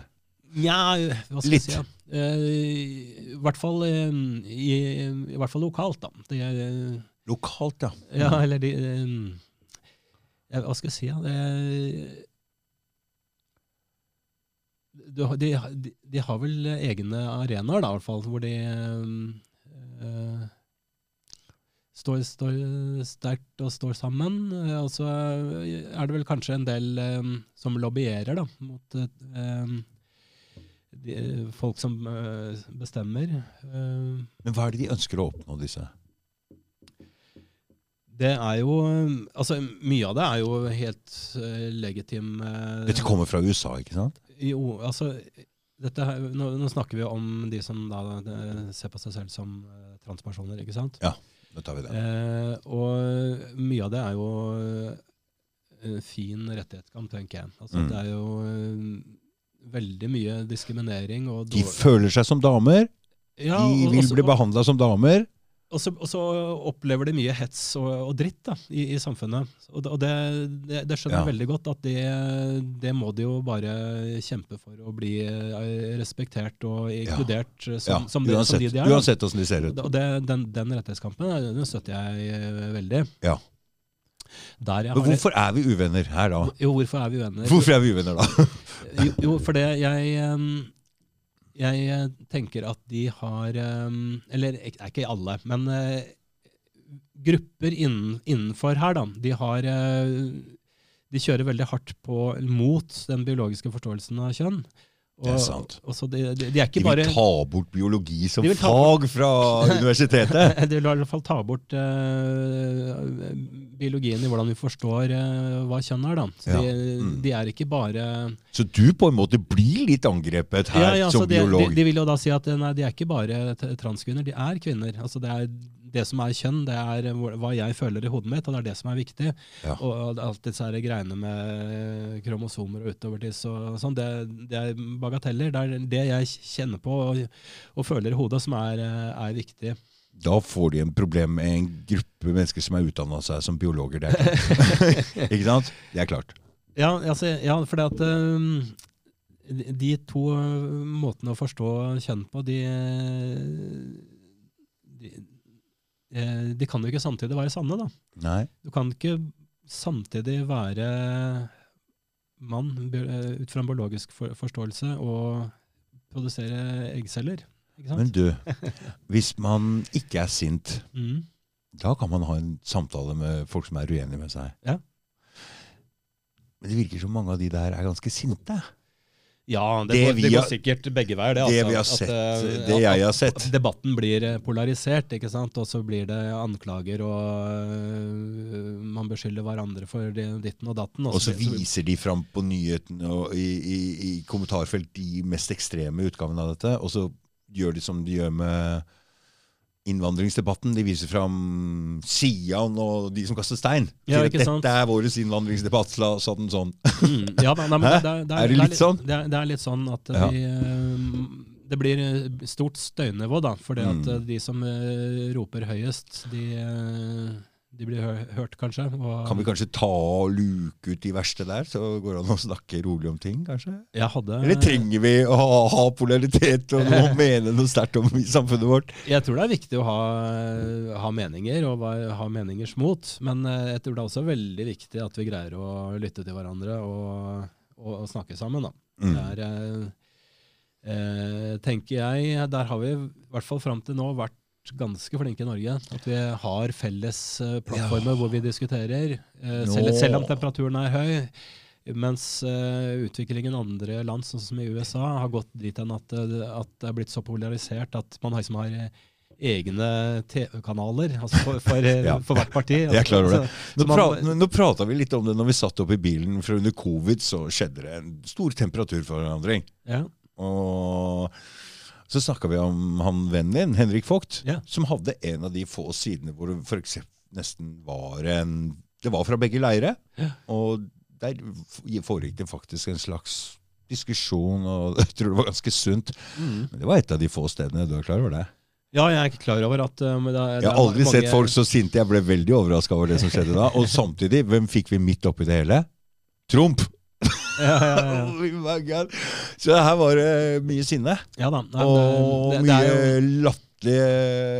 Nja, hva skal Litt. jeg si? Ja. Eh, I hvert fall eh, i, i hvert fall lokalt, da. Det, er- Lokalt, ja. ja, eller de eh, Hva skal jeg si? Ja? Det, de, de, de har vel egne arenaer, da, i hvert fall, hvor de eh, står, står sterkt og står sammen. Eh, Og så er det vel kanskje en del eh, som lobbyerer da, mot eh, de, folk som eh, bestemmer. Eh, Men hva er det de ønsker å oppnå, disse? Det er jo Altså, mye av det er jo helt uh, legitim uh, Dette kommer fra USA, ikke sant? Jo, altså dette, her- nå, nå snakker vi om de som da de, ser på seg selv som uh, transpersoner, ikke sant? Ja. Nå tar vi det. Eh, og mye av det er jo eh, fin rettighetskamp, tenker jeg. Altså, Mm. Det er jo eh, veldig mye diskriminering og De føler seg som damer. Ja, De vil også- bli behandla som damer. Og så, og så opplever de mye hets og, og dritt da, i, i samfunnet. Og, det- og det, det, det skjønner jeg Ja. veldig godt, at det, det må de jo bare kjempe for å bli eh, respektert og inkludert ja. som, Ja, som, som uansett, de de er. uansett åssen de ser ut. Og det, den, den rettighetskampen eh, den støtter jeg eh, veldig. Ja. Men hvorfor er vi uvenner her da? Jo, hvorfor er vi uvenner? Hvorfor er vi uvenner da? Jo, jo for det jeg Jeg eh, tenker at de har Eller er ikke alle, men eh, grupper innen, innenfor her, da. De har eh, De kjører veldig hardt på mot den biologiske forståelsen av kjønn. Og, Det er sant. Og så de, er De vil bare ta bort biologi som fag fra universitetet. De vil i hvert fall ta bort eh, biologien i hvordan vi forstår eh, hva kjønn er. Ja. de, Mm. de er ikke bare Så du på en måte blir litt angrepet her ja, ja, som biolog. De, de vil jo da si at eh, nei, de er ikke bare transkvinner, de er kvinner. Altså det, er, det som er kjønn, det er hva jeg føler i hodet mitt, og det er det som er viktig. Ja. Og, alt disse her greiene med kromosomer og utovertiss og sånn, det, det er bagateller. Det er det jeg kjenner på og, og føler i hodet som er, eh, er viktig. Da får de en problem med en gruppe mennesker som er utdanna seg som biologer. Det ikke sant? Det er klart. Ja, altså, ja for det at um, de- to måtene å forstå kjønn på, de, de, eh, de kan jo ikke samtidig være sanne, da. Nei. Du kan ikke samtidig være mann eh, ut fra en biologisk for forståelse og produsere eggceller. Men du, hvis man ikke er sint, Mm. da kan man ha en samtale med folk som er uenige med seg. Ja. Men det virker som mange av de der er ganske sinte. Ja, det, Det går, det går har- sikkert begge veier. Det, Det altså, har at, sett, eh, det jeg har sett. Debatten blir eh, polarisert, ikke sant? og så blir det anklager, og uh, man beskylder hverandre for ditten og datten. Og så viser de fram på nyhetene og i, i, i kommentarfelt de mest ekstreme utgavene av dette. Og så gjør de som de gjør med innvandringsdebatten. De viser fram Sian og de som kaster stein. Ja, ikke sant? dette er vår innvandringsdebatt. La oss sånn. Mm, ja, nei, Hæ? det, det, Er det litt sånn? Det er, det er litt sånn at Ja. vi, øh, det blir eh, stort støynivå, da. For det at Mm. eh, de som eh, roper høyest, de, eh, de blir hø hørt, kanskje. Og Kan vi kanskje ta og luke ut de verste der, så går det an å snakke rolig om ting, kanskje? jeg hadde, Eller trenger vi å ha, ha polaritet og noe, mene noe sterkt om i samfunnet vårt? Jeg tror det er viktig å ha, ha meninger, og ha meningers mot. Men eh, jeg tror det er også veldig viktig at vi greier å lytte til hverandre og, og, og snakke sammen. Da. Mm. Det er, eh, eh, tenker jeg, der har vi i hvert fall fram til nå vært ganske flinke i Norge. At vi har felles eh, plattformer Ja. hvor vi diskuterer, eh, selv, selv om temperaturen er høy. Mens eh, utviklingen i andre land, sånn som i USA, har gått dit hen at, at det er blitt så polarisert at man liksom har egne TV-kanaler altså for, for, Ja. for hvert parti. Jeg klarer det. Nå, man- pra nå prata vi litt om det når vi satt opp i bilen, for under covid så skjedde det en stor temperaturforandring. ja. Og så snakka vi om han vennen din, Henrik Vogt, Ja. som hadde en av de få sidene hvor det for eksempel nesten var en Det var fra begge leire. Ja. Og der foregikk det faktisk en slags diskusjon, og jeg tror det var ganske sunt. Mm. Men det var et av de få stedene. Du er klar over det? ja, jeg er ikke klar over at men det, det Jeg har aldri mange- sett folk så sinte. Jeg ble veldig overraska over det som skjedde da. Og samtidig, hvem fikk vi midt oppi det hele? Trump! Ja, ja, ja. Oh. Så her var det mye sinne. ja da. Nei, Og det, det, er jo, mye latterlige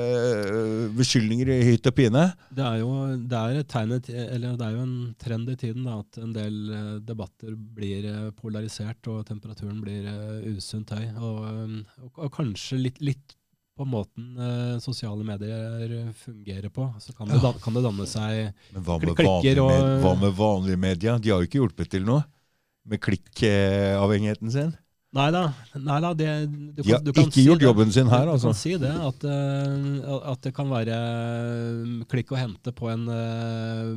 eh, beskyldninger i hytt og pine. det er jo det er et tegnet, eller det er jo en trend i tiden da, at en del eh, debatter blir eh, polarisert, og temperaturen blir eh, usunt høy. Og, eh, og, kanskje litt, litt på måten eh, sosiale medier fungerer på. Så kan det, Ja. kan det danne seg Men hva med, Klikker vanlige, og- med, hva med vanlige media? De har jo ikke hjulpet til noe med klikkavhengigheten sin. Nei da. Det, du kan ikke si gjort det. jobben sin her, altså. Du kan si det, at, eh, at det kan være eh, klikk og hente på en, eh,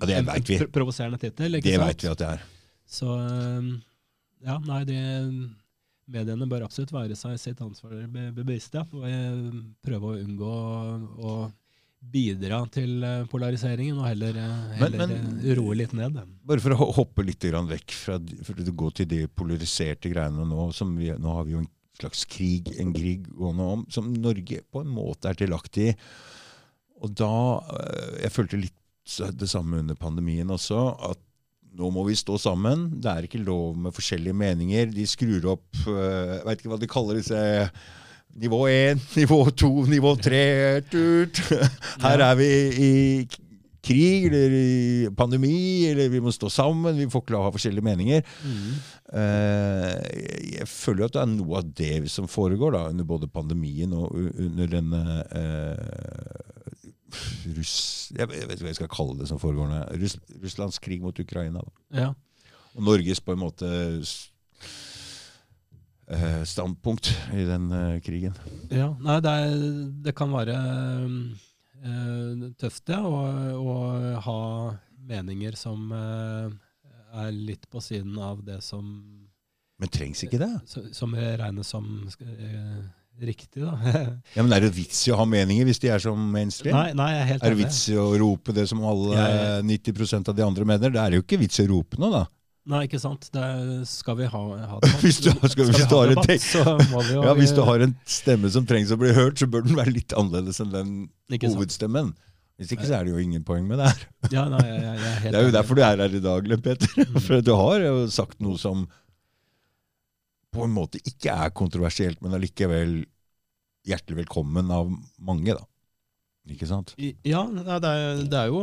Ja, det en pro- provoserende tittel. Det veit vi at det er. Så eh, ja, nei, det, mediene bør absolutt være seg sitt ansvar be- bevisst, ja. Og prøve å unngå å, å bidra til eh, polariseringen, og heller, heller Men- men- eh, roe litt ned. Bare for å hoppe litt vekk fra for å gå til de polariserte greiene nå. Som vi, nå har vi jo en slags krig, en krig gående om, som Norge på en måte er delaktig i. Og da eh, Jeg følte litt det samme under pandemien også. at nå må vi stå sammen. Det er ikke lov med forskjellige meninger. De skrur opp uh, veit ikke hva de kaller disse Nivå én, nivå to, nivå tre tut. Her er vi i krig eller i pandemi, eller vi må stå sammen. Vi får ikke ha forskjellige meninger. Mm. Eh, jeg føler at det er noe av det som foregår da, under både pandemien og under denne uh, Russ... Jeg vet ikke hva jeg skal kalle det som foregår nå. Russ, Russlands krig mot Ukraina. Da. Ja. Og Norges på en måte standpunkt i den eh, krigen. Ja, nei, det, er, det kan være eh, tøft, ja, å, ha meninger som eh, er litt på siden av det som, Men trengs ikke det? som, regnes som eh, riktig, da. Ja, men Er det vits i å ha meninger hvis de er som mainstream? nei, nei, jeg er helt Er det vits i å rope det som alle Jeg- 90% av de andre mener? Det er jo ikke vits i å rope noe, da. Nei, ikke sant. Det er, skal vi ha, ha debatt, Hvis du- skal- hvis vi du ha debatt, jo Ja, Hvis du har en stemme som trengs å bli hørt, så bør den være litt annerledes enn den hovedstemmen. Hvis ikke så er det jo ingen poeng med det her. Ja, nei, jeg, jeg, er helt Det er jo derfor du er her i dag, Peter. Mm. For du har jo sagt noe som på en måte ikke er kontroversielt, men allikevel hjertelig velkommen av mange, da. Ikke sant? Ja, det er, det er jo,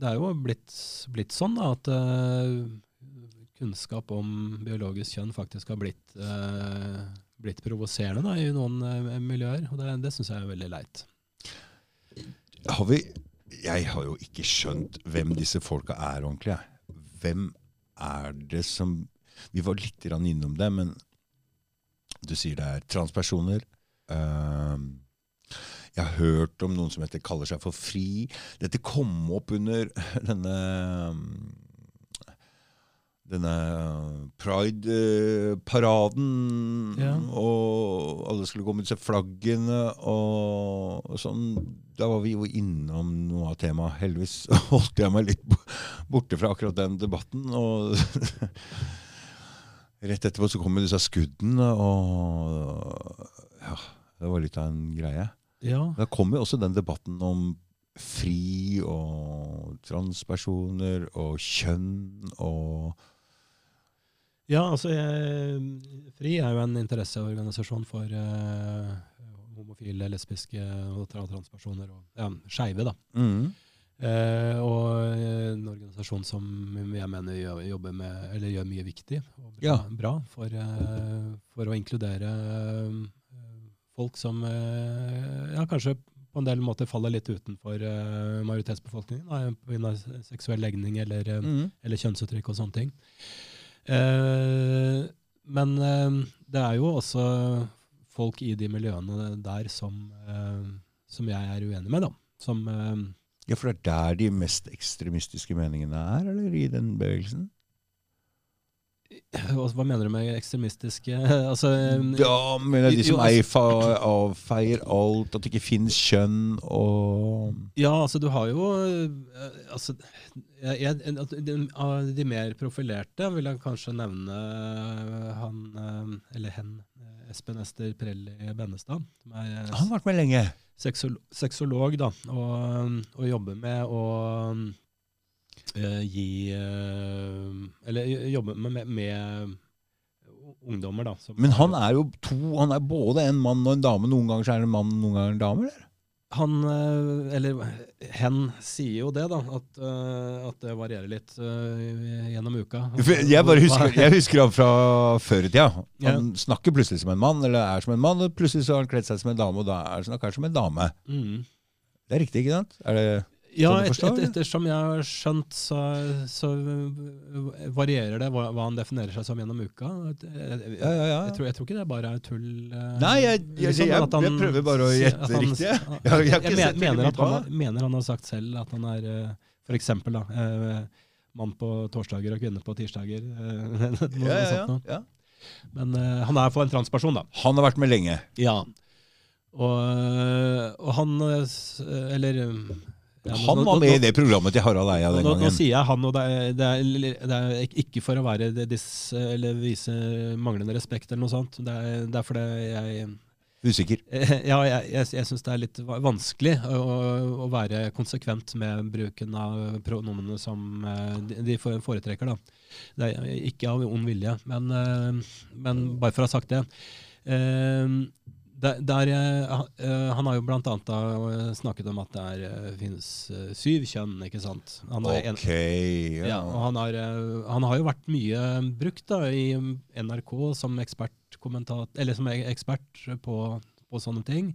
det er jo blitt, blitt sånn da, at uh, kunnskap om biologisk kjønn faktisk har blitt, uh, blitt provoserende da, i noen uh, miljøer. Og det, det syns jeg er veldig leit. Har vi Jeg har jo ikke skjønt hvem disse folka er ordentlig. Hvem er det som Vi var litt innom det, men du sier det er transpersoner. Ehm, jeg har hørt om noen som heter, kaller seg for FRI. Dette kom opp under denne denne pride-paraden, Ja. og alle skulle gå med disse flaggene og, og sånn. Da var vi jo innom noe av temaet. Heldigvis holdt jeg meg litt borte fra akkurat den debatten. Og rett etterpå så kom disse skuddene, og ja, det var litt av en greie. Ja, Da kommer også den debatten om fri og transpersoner og kjønn og ja altså jeg, FRI er jo en interesseorganisasjon for eh, homofile, lesbiske og transpersoner og ja, skeive. da. mm. Eh, og eh, en organisasjon som jeg mener jobber med, eller gjør mye viktig og bra, Ja. bra for, eh, for å inkludere eh, folk som eh, ja, kanskje på en del måter faller litt utenfor eh, majoritetsbefolkningen pga. seksuell legning eller, eh, Mm. eller kjønnsuttrykk og sånne ting. Eh, men eh, det er jo også folk i de miljøene der som, eh, som jeg er uenig med, da. Som eh, Ja, for det er der de mest ekstremistiske meningene er, eller i den bevegelsen? Hva mener du med ekstremistiske altså, Da mener jeg de som altså- avfeier alt, at det ikke finnes kjønn og Ja, altså du har jo eh, altså, jeg, de, de mer profilerte vil jeg kanskje nevne eh, han, eh, eller hen, Espen Ester Prelli Bennestad. Som er Han har vært med lenge. Seksolog, da, og, og jobber med å gi eh, Eller jobbe med, med, ungdommer, da. Men han er jo to, han er både en mann og en dame. Noen ganger så er det en mann, noen ganger en dame, eller? Han, eh, eller hen, sier jo det, da. At, eh, at det varierer litt eh, gjennom uka. Jeg bare husker, jeg husker han fra før i tida. Ja. Han snakker plutselig som en mann, eller er som en mann, og plutselig så har han kledd seg som en dame, og da er han som en dame. Mm. Det er riktig, ikke sant? Er det Ja, et, et, ettersom jeg har skjønt, så, så varierer det hva, hva han definerer seg som gjennom uka. Jeg, jeg, Ja, ja, ja. jeg, tror, jeg tror ikke det bare er tull. eh, Nei, jeg- jeg- liksom, jeg- han- jeg prøver bare å gjette han- riktig, jeg. han- Jeg jeg jeg men- mener, at han, mener han har sagt selv at han er eh, eh, mann på torsdager og kvinne på tirsdager. eh, noe Ja, ja, ja. Men uh, han er for en transperson, da. Han har vært med lenge. Ja. Og, og han eh, Eller ja, Han nå- var nå- med i det programmet til Harald Eia den nå, nå sier jeg han, og det er, det er, det er ikke for å være det- dis, eller vise manglende respekt eller noe sånt. Det er, det er fordi jeg Usikker. Ja, jeg, jeg, jeg syns det er litt vanskelig å, å være konsekvent med bruken av pronomene som eh, de, foretrekker. da. Det er ikke av ond vilje, men, eh, men bare for å ha sagt det. Eh, der, der, eh, eh, han har jo blant annet eh, snakket om at det er, finnes syv kjønn, ikke sant? Han er Ok, ja. ja, og han har, eh, han har jo vært mye brukt da, i NRK som ekspert, eller som ekspert på, på sånne ting.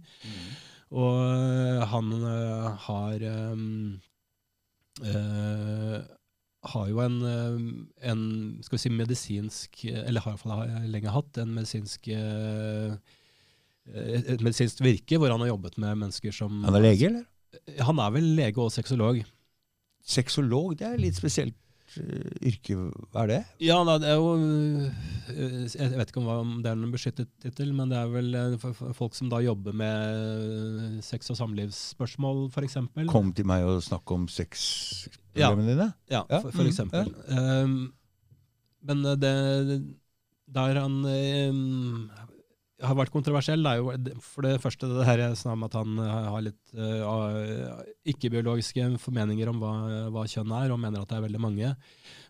Og eh, han har um, uh, har jo en, en skal vi si medisinsk, eller har i hvert fall lenge hatt, en medisinsk eh, et et medisinsk virke hvor han har jobbet med mennesker som Han er lege, eller? Han er vel lege og sexolog. Sexolog, det er litt spesielt eh, yrke. Hva er det? Ja, det er jo øh, Jeg vet ikke om det er en beskyttet tittel, men det er vel folk som da jobber med sex- og samlivsspørsmål, f.eks. Kom til meg og snakk om sexproblemene dine? Ja, Ja, for, for mm, eksempel. Um, men det der han um, har vært kontroversiell, er jo for det første det her jeg om at han øh, har litt uh, ikke-biologiske formeninger om hva, hva kjønn er, og mener at det er veldig mange.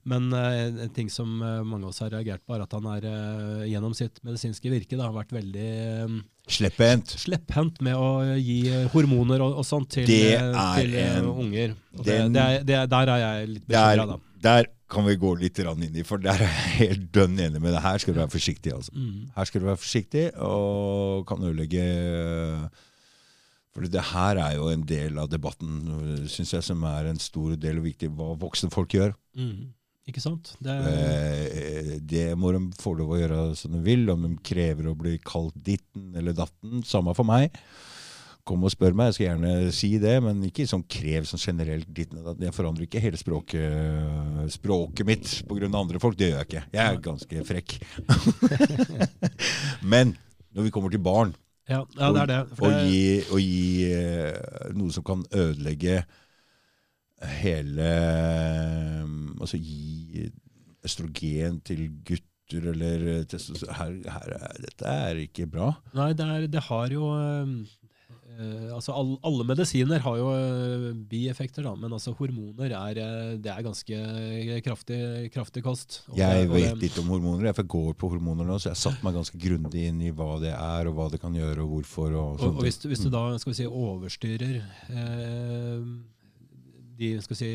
Men uh, en ting som mange av oss har reagert på, er at han er uh, gjennom sitt medisinske virke da, har vært veldig um, Slepphendt. slepphendt med å gi hormoner og, og sånt til, Det til en- unger. Det, det er, det er, der er jeg litt bekymra, da. der kan vi gå litt inn i, for der er jeg helt dønn enig med deg. Her skal du være forsiktig, altså. Mm. Her skal du være forsiktig, og kan ødelegge For det her er jo en del av debatten, syns jeg, som er en stor del og viktig, hva voksne folk gjør. Mm. Ikke sant? Det, Eh, Det må de få lov å gjøre som de vil. Om de krever å bli kalt ditten eller datten, samme for meg. Kom og spør meg, jeg skal gjerne si det, men ikke sånn krev sånn generelt. Jeg forandrer ikke hele språket, språket mitt pga. andre folk. Det gjør jeg ikke. Jeg er ganske frekk. men når vi kommer til barn, ja, ja, det er det. Og det gi, og gi uh, noe som kan ødelegge hele um, Altså gi østrogen til gutter eller testosteron her, her er, Dette er ikke bra. Nei, det, er, det har jo altså all, Alle medisiner har jo øh, bieffekter, da, men altså hormoner er, øh, det er ganske kraftig, kraftig kost. Og Jeg og vet litt om hormoner. Jeg går på hormoner nå, så jeg satt meg ganske grundig inn i hva det er, og hva det kan gjøre, og hvorfor. Og, Og, og hvis, du- hvis du da skal vi si, overstyrer eh, de skal vi si,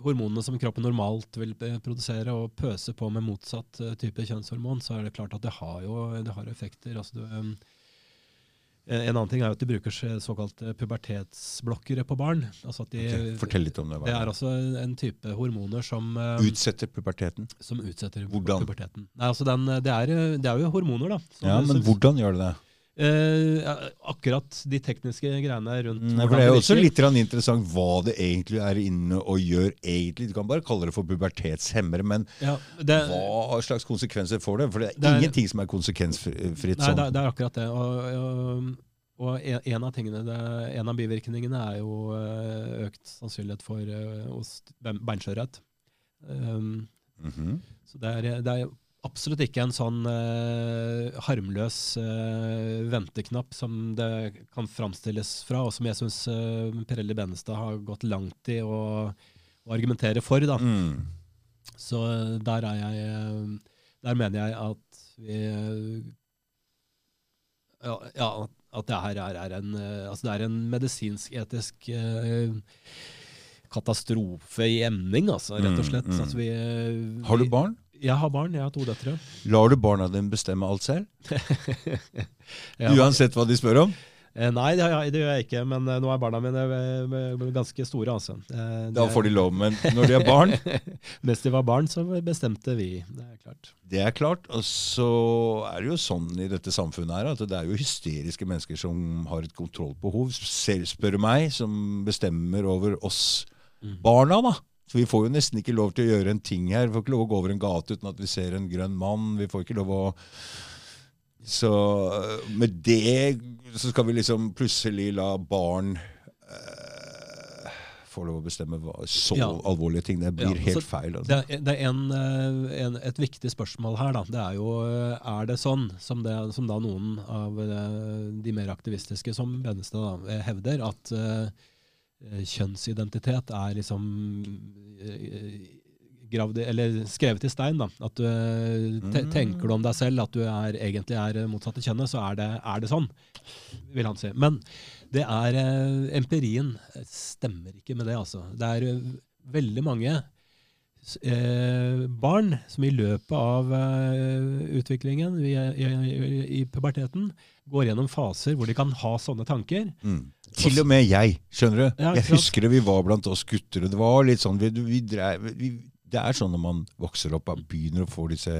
hormonene som kroppen normalt vil eh, produsere, og pøse på med motsatt eh, type kjønnshormon, så er det klart at det har jo det har effekter. Altså, du, eh, en annen ting er jo at de bruker såkalt såkalte pubertetsblokkere på barn. Altså at de, okay, Fortell litt om det. det er altså en type hormoner som, eh, Utsetter puberteten. som utsetter Hvordan? puberteten. Nei, altså den, det, er, det er jo hormoner, da. Ja, men hvordan gjør det det? Eh, akkurat de tekniske greiene rundt Nei, for Det er jo også litt interessant hva det egentlig er inne og gjør. egentlig. Du kan bare kalle det for pubertetshemmere, men ja, det, hva slags konsekvenser får det? For det er Det er- ingenting som er konsekvensfritt Nei, sånn. det, det er akkurat det. Og, og, og en, av tingene, det, en av bivirkningene er jo eh, økt sannsynlighet for uh, beinskjørhet. Um, Mhm. så det er, det er absolutt ikke en sånn eh, harmløs eh, venteknapp som det kan framstilles fra, og som jeg syns uh, Pirelli Benestad har gått langt i å, å argumentere for. da. Mm. Så eh, der er jeg eh, Der mener jeg at vi eh, Ja, ja at det her er, er en eh, Altså det er en medisinsk-etisk eh, katastrofe i emning, altså, rett og Mm, slett. mm. Altså, vi, eh, Har du vi- barn? Jeg har barn. Jeg har to døtre. Lar du barna dine bestemme alt selv? ja. Uansett hva de spør om? Eh, Nei, det, jeg- det gjør jeg ikke, men eh, nå er barna mine eh, ganske store, altså. Eh, Da får de lov, men når de er barn Mens de var barn, så bestemte vi. Det er klart. Det er klart. Og så er det jo sånn i dette samfunnet her at det er jo hysteriske mennesker som har et kontrollbehov. Selv spør meg, som bestemmer over oss Mm. barna, da. Så vi får jo nesten ikke lov til å gjøre en ting her. Vi får ikke lov å gå over en gate uten at vi ser en grønn mann. Vi får ikke lov å Så øh, med det så skal vi liksom plutselig la barn uh, få lov å bestemme hva, så Ja. alvorlige ting. Det blir Ja, helt feil. Altså. Det er, det er en, eh, en, et viktig spørsmål her. Da. Det er jo eh, er det sånn, som, det, som da noen av eh, de mer aktivistiske som Benestad eh, hevder, at eh, kjønnsidentitet er liksom eh, gravd, skrevet i stein. Da. At du, eh, te, Mm. Tenker du om deg selv at du er, egentlig er motsatte kjønnet, så er det, er det sånn, vil han si. Men det er eh, empirien stemmer ikke med det, altså. Det er eh, veldig mange eh, barn som i løpet av eh, utviklingen i, i, i puberteten går gjennom faser hvor de kan ha sånne tanker. Mm. Til og med jeg, skjønner du. Ja, jeg husker det, vi var blant oss gutter, og det var litt sånn vi, vi drev, vi, Det er sånn når man vokser opp og begynner å få disse,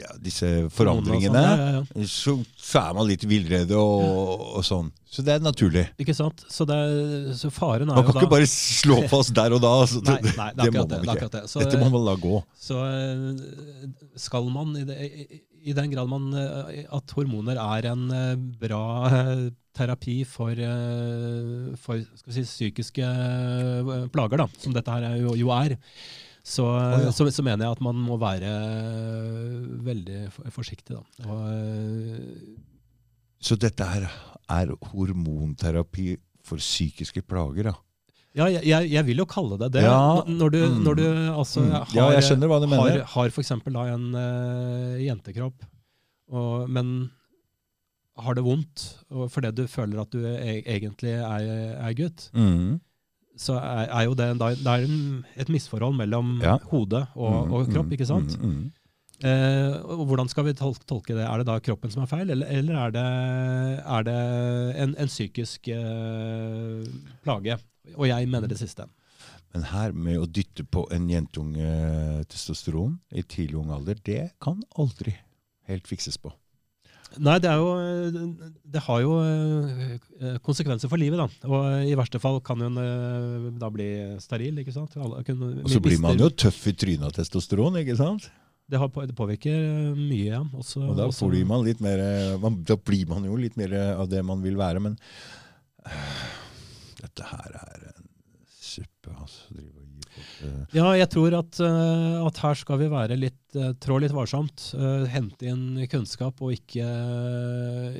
ja, disse forandringene. Ja, ja, ja. Så, så er man litt villrede og, og sånn. Så det er naturlig. Ikke sant? Så, det, er- så faren er Man jo kan ikke bare slå fast der og da. Altså, Nei, det, nei, det det må det. man det, ikke. akkurat det. Så, Dette må man la gå. Så eh, skal man, i, det, i, den grad man, eh, at hormoner er en eh, bra eh, terapi for, for si, psykiske plager, da, som dette her er jo, jo er, så, ja. så, så mener jeg at man må være veldig forsiktig. Da. Og, Så dette her er hormonterapi for psykiske plager, da. Ja, jeg, jeg vil jo kalle det det. Ja, Når du, mm. når du altså, Mm. har, Ja, jeg skjønner hva du mener. har for eksempel da en uh, jentekropp, og, men har det vondt og fordi du føler at du e egentlig er, er gutt, Mm. så er, er jo det, det er en, et misforhold mellom Ja. hode og, Mm, og kropp, ikke sant? mm, mm. Eh, og hvordan skal vi tol tolke det? Er det da kroppen som er feil, eller, eller er det, er det en, en psykisk eh, plage? Og jeg mener det siste. Men her med å dytte på en jentunge testosteron i tidlig ung alder, det kan aldri helt fikses på. Nei, det, er jo, det har jo eh, konsekvenser for livet, da. Og i verste fall kan hun eh, da bli steril, ikke sant? Alle Og så blir man jo tøff i trynet av testosteron, ikke sant? Det, har, det påvirker mye, ja. Også, Og da, blir man litt mer, eh, man, da blir man jo litt mer av det man vil være, men dette her er en suppe, altså. Drive og gi folk Ja, jeg tror at, eh, at her skal vi være litt, eh, trå litt varsomt. hente inn kunnskap og ikke,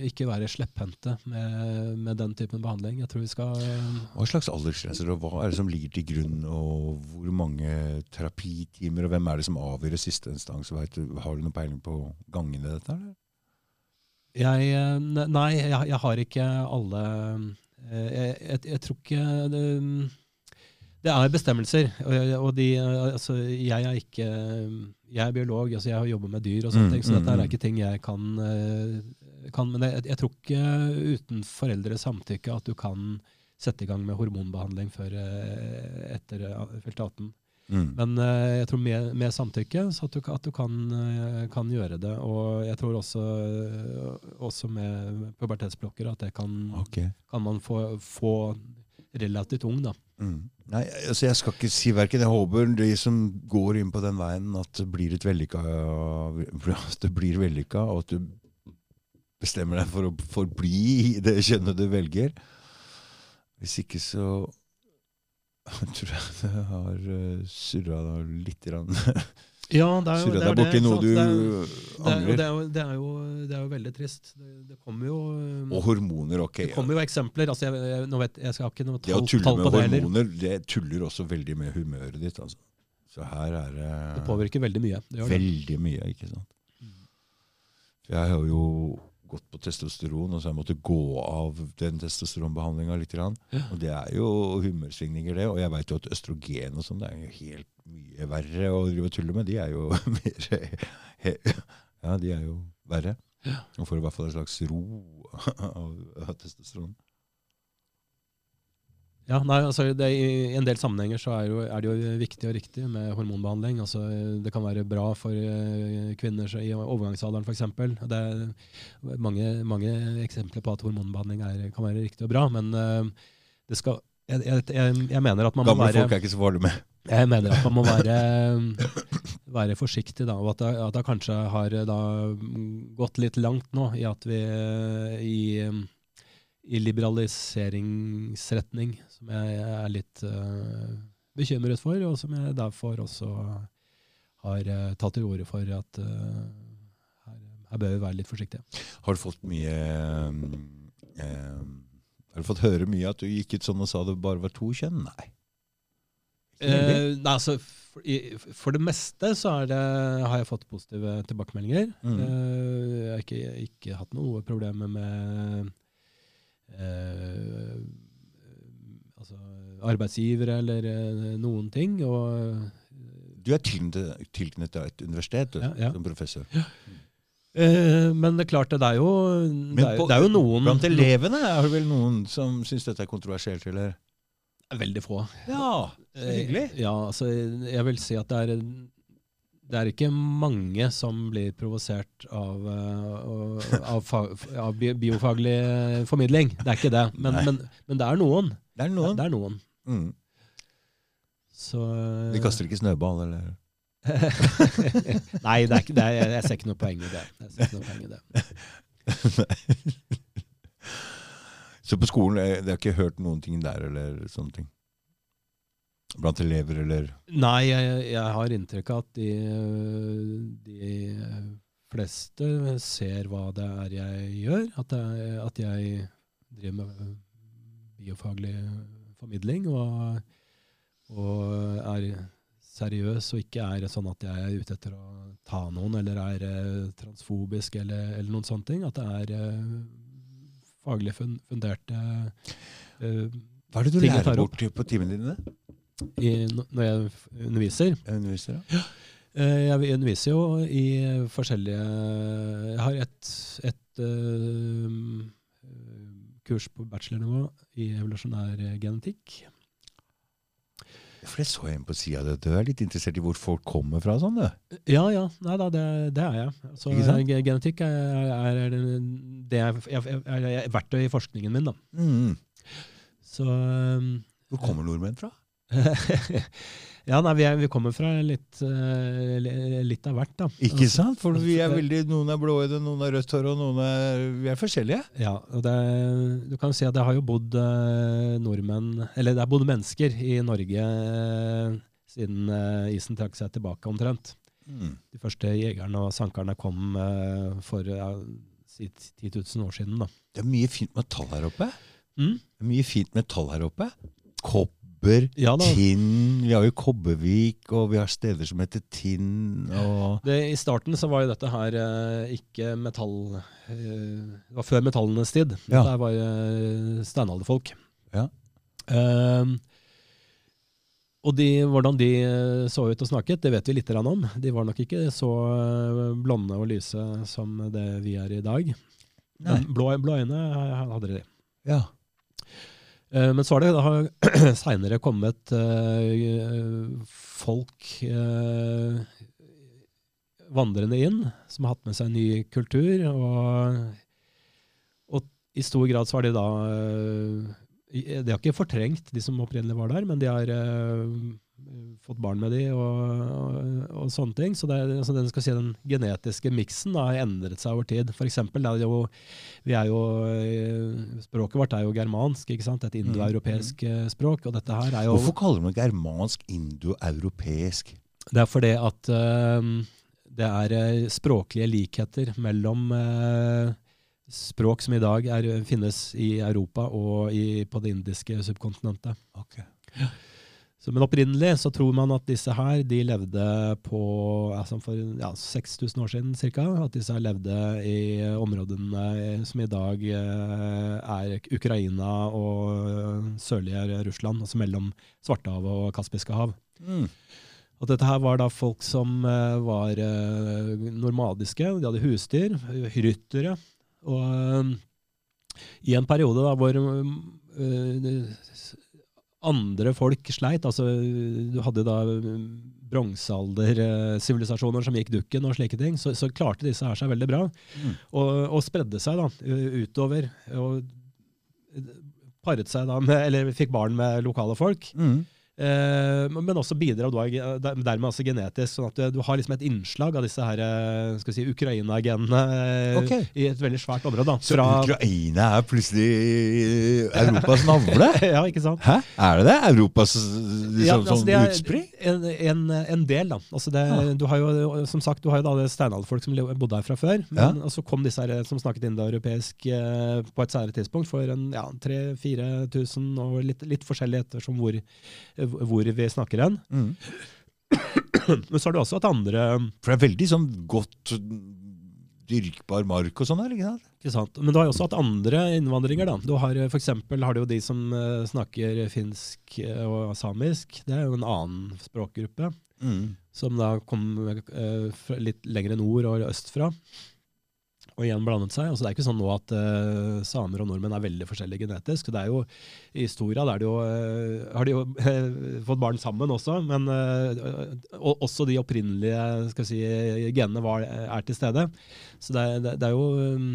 ikke være slepphendte med, med den typen behandling. Jeg tror vi skal Hva slags aldersgrenser, og hva er det som ligger til grunn, og hvor mange terapitimer, og hvem er det som avgjør i siste instans? Har du noen peiling på gangene i dette? Eller? Jeg, nei, jeg, jeg har ikke alle jeg, jeg, jeg tror ikke det, det er bestemmelser, og, og de, eh, altså, jeg er ikke Jeg er biolog, altså jeg har jobbet med dyr, og sånne Mm, ting, så mm, dette mm. er ikke ting jeg kan, eh, kan Men jeg, jeg tror ikke uten foreldres samtykke at du kan sette i gang med hormonbehandling før eh, etter eh, fylte 18. Mm. Men eh, jeg tror med, med samtykke, så at du, at du kan, eh, kan gjøre det. Og jeg tror også, eh, også med pubertetsblokker at det kan, okay. kan man få, få relativt ung, da. Mm. Nei, altså jeg skal ikke si verken. Jeg håper de som går inn på den veien, at det blir et vellykka, at det blir vellykka, og at du bestemmer deg for å forbli i det kjønnet du velger. Hvis ikke så tror jeg det har uh, surra litt. Grann. Ja, det er jo, surra det er deg borti det, noe du det er, det, er, angrer. det, er jo, det, det veldig trist. Det, det kommer jo eh, Og hormoner, ok. det kommer jo eksempler. altså jeg, jeg, vet, jeg skal ikke noe Det å tall, tulle tall med på det heller. hormoner, det tuller også veldig med humøret ditt. Altså. Så her er det Det påvirker veldig mye. Det det. Veldig mye, ikke sant. Jeg har jo gått på testosteron, og så har jeg måttet gå av den testosteronbehandlinga litt. Og det er jo humørsvingninger, det. Og jeg veit jo at østrogen og sånn, det er jo helt mye verre å drive og tulle med. De er jo mer Ja, de er jo verre. Og får i hvert fall en slags ro av testosteron. Ja, nei, altså det, I en del sammenhenger så er, jo, er det jo viktig og riktig med hormonbehandling. Altså, det kan være bra for eh, kvinner i overgangsalderen f.eks. Det er mange, mange eksempler på at hormonbehandling er, kan være riktig og bra. Men eh, det skal Jeg, jeg, jeg, mener at man må Gamle være folk er ikke så farlige med. Jeg mener at man må være, være forsiktig, da, og at det, at det kanskje har da, gått litt langt nå i at vi i, i liberaliseringsretning, som jeg er litt uh, bekymret for, og som jeg derfor også har uh, tatt til orde for at uh, her, her, bør vi være litt forsiktige. Har du fått mye Har du fått høre mye at du gikk ut sånn og sa det bare var to kjønn? Nei. Eh, nei, altså, for, i, for, det meste så det, har jeg fått positive tilbakemeldinger. Mm. Eh, jeg har ikke, ikke, hatt noe problemer med eh, altså, arbeidsgivere eller eh, noen ting. Og, du er tilknyttet et universitet ja, ja. som professor. Ja. Eh, men det er klart, det er jo, det er, på, det er jo noen Blant elevene er det vel noen som syns dette er kontroversielt, eller? Veldig få. Ja, hyggelig. Eh, ja, altså, jeg vil si at det er, det er ikke mange som blir provosert av, uh, av, av, biofaglig formidling. Det er ikke det. Men, men, men det er noen. Det er noen. Det, er noen. Mm. Så, De kaster ikke snøball, eller? Nei, det er ikke, det er, jeg ser ikke noe poeng i det. Jeg ser ikke noe poeng i det. Så på skolen det har ikke hørt noen ting der, eller sånne ting? Blant elever, eller? Nei, jeg, jeg har inntrykk av at de, de, fleste ser hva det er jeg gjør. At, jeg, at jeg driver med biofaglig formidling og, og, er seriøs og ikke er sånn at jeg er ute etter å ta noen eller er transfobisk eller, eller noen sånne ting. At det er faglig funderte uh, Hva er det du lærer bort på timene dine? I, når jeg underviser? Jeg underviser, ja. Uh, jeg underviser jo i forskjellige Jeg har et, et uh, kurs på bachelornivå i evolusjonær genetikk. For det så jeg inn på sida di. Du er litt interessert i hvor folk kommer fra? sånn, du. Ja, ja. Nei da, det, det er jeg. Så Genetikk er, er, er, det er, er, verktøy i forskningen min. da. Mm. Så um, Hvor kommer nordmenn fra? Ja, nei, vi, er, vi, kommer fra litt, uh, litt av hvert, da. Ikke altså, sant? For vi er veldig, noen er blåøyde, noen er rødt hår, og noen er Vi er forskjellige. Ja, og det, du kan si at det har jo bodd uh, nordmenn Eller det har bodd mennesker i Norge uh, siden isen trakk seg tilbake, omtrent. Mm. De første jegerne og sankerne kom for ja, 10 000 år siden. da. Det er mye fint metall her oppe. Mm? Det er mye fint metall her oppe. Kopp kobber, ja, Tinn Vi har jo Kobbervik, og vi har steder som heter Tinn. Det, I starten så var jo dette her eh, ikke metall eh, Det var før metallenes tid. Ja. Dette var eh, steinalderfolk. Ja. Um, og de, hvordan de så ut og snakket, det vet vi litt om. De var nok ikke så blonde og lyse som det vi er i dag. Blå, blå øyne hadde de. Ja. Eh, men så har det da seinere kommet uh, folk uh, vandrende inn, som har hatt med seg ny kultur. Og, og, i stor grad så har de da De har ikke fortrengt de som opprinnelig var der, men de har fått barn med de og, og, og sånne ting. Så, det, altså den, si, den, genetiske miksen har endret seg over tid. For eksempel, er jo, vi er jo, eh, Språket vårt er jo germansk, ikke sant? et mm, indoeuropeisk mm. språk. og dette her er jo... Hvorfor kaller man germansk indoeuropeisk? Det er fordi at uh, det er språklige likheter mellom uh, språk som i dag er, finnes i Europa og i, på det indiske subkontinentet. Okay. Ja. Så, men opprinnelig så tror man at disse her de levde på altså for ja, 6000 år siden ca. At disse her levde i områdene som i dag eh, er Ukraina og sørlige Russland, altså mellom Svartehavet og Kaspiske hav. Mm. At dette her var da folk som eh, var eh, normadiske, de hadde husdyr, ryttere. Og i en periode da hvor andre folk sleit. altså Du hadde da bronsealdersivilisasjoner som gikk dukken og slike ting. Så, så, klarte disse her seg veldig bra. Mm. Og, og, spredde seg da utover. Og paret seg da med, eller fikk barn med lokale folk. Mm. Eh, men også bidrar da, dermed også genetisk, sånn at du, du har liksom et innslag av disse her, eh, skal si, Ukraina-genene okay. I et veldig svært område. da. Så Ukraina er plutselig Europas navle? ja, ikke sant? Hæ? Er det det? Europas liksom, Ja, altså, sånn det er utspring? En, en, en del, da. Altså det, ja. du har jo, som sagt, du har jo da det steinalderfolk som bodde her fra før. Ja. Og så kom disse her som snakket indoeuropeisk eh, på et senere tidspunkt, for en ja, 3000-4000, og litt, litt forskjellig ettersom hvor, hvor vi snakker hen. Mm. Men så har du også hatt andre For det er veldig sånn godt dyrkbar mark og sånn her, ikke ikke sant? Men du har jo også hatt andre innvandringer. da. Du har, for eksempel har du jo de som eh, snakker finsk eh, og samisk. Det er jo en annen språkgruppe. Mm. som da kom eh, litt lenger nord og østfra. Og igjen blandet seg. Altså det er ikke sånn nå at uh, samer og nordmenn er veldig forskjellige genetisk. Det er jo, I historia der er jo, uh, har de jo uh, fått barn sammen også, men og, også de opprinnelige skal si, genene var, er til stede. Så det, det, det er jo um,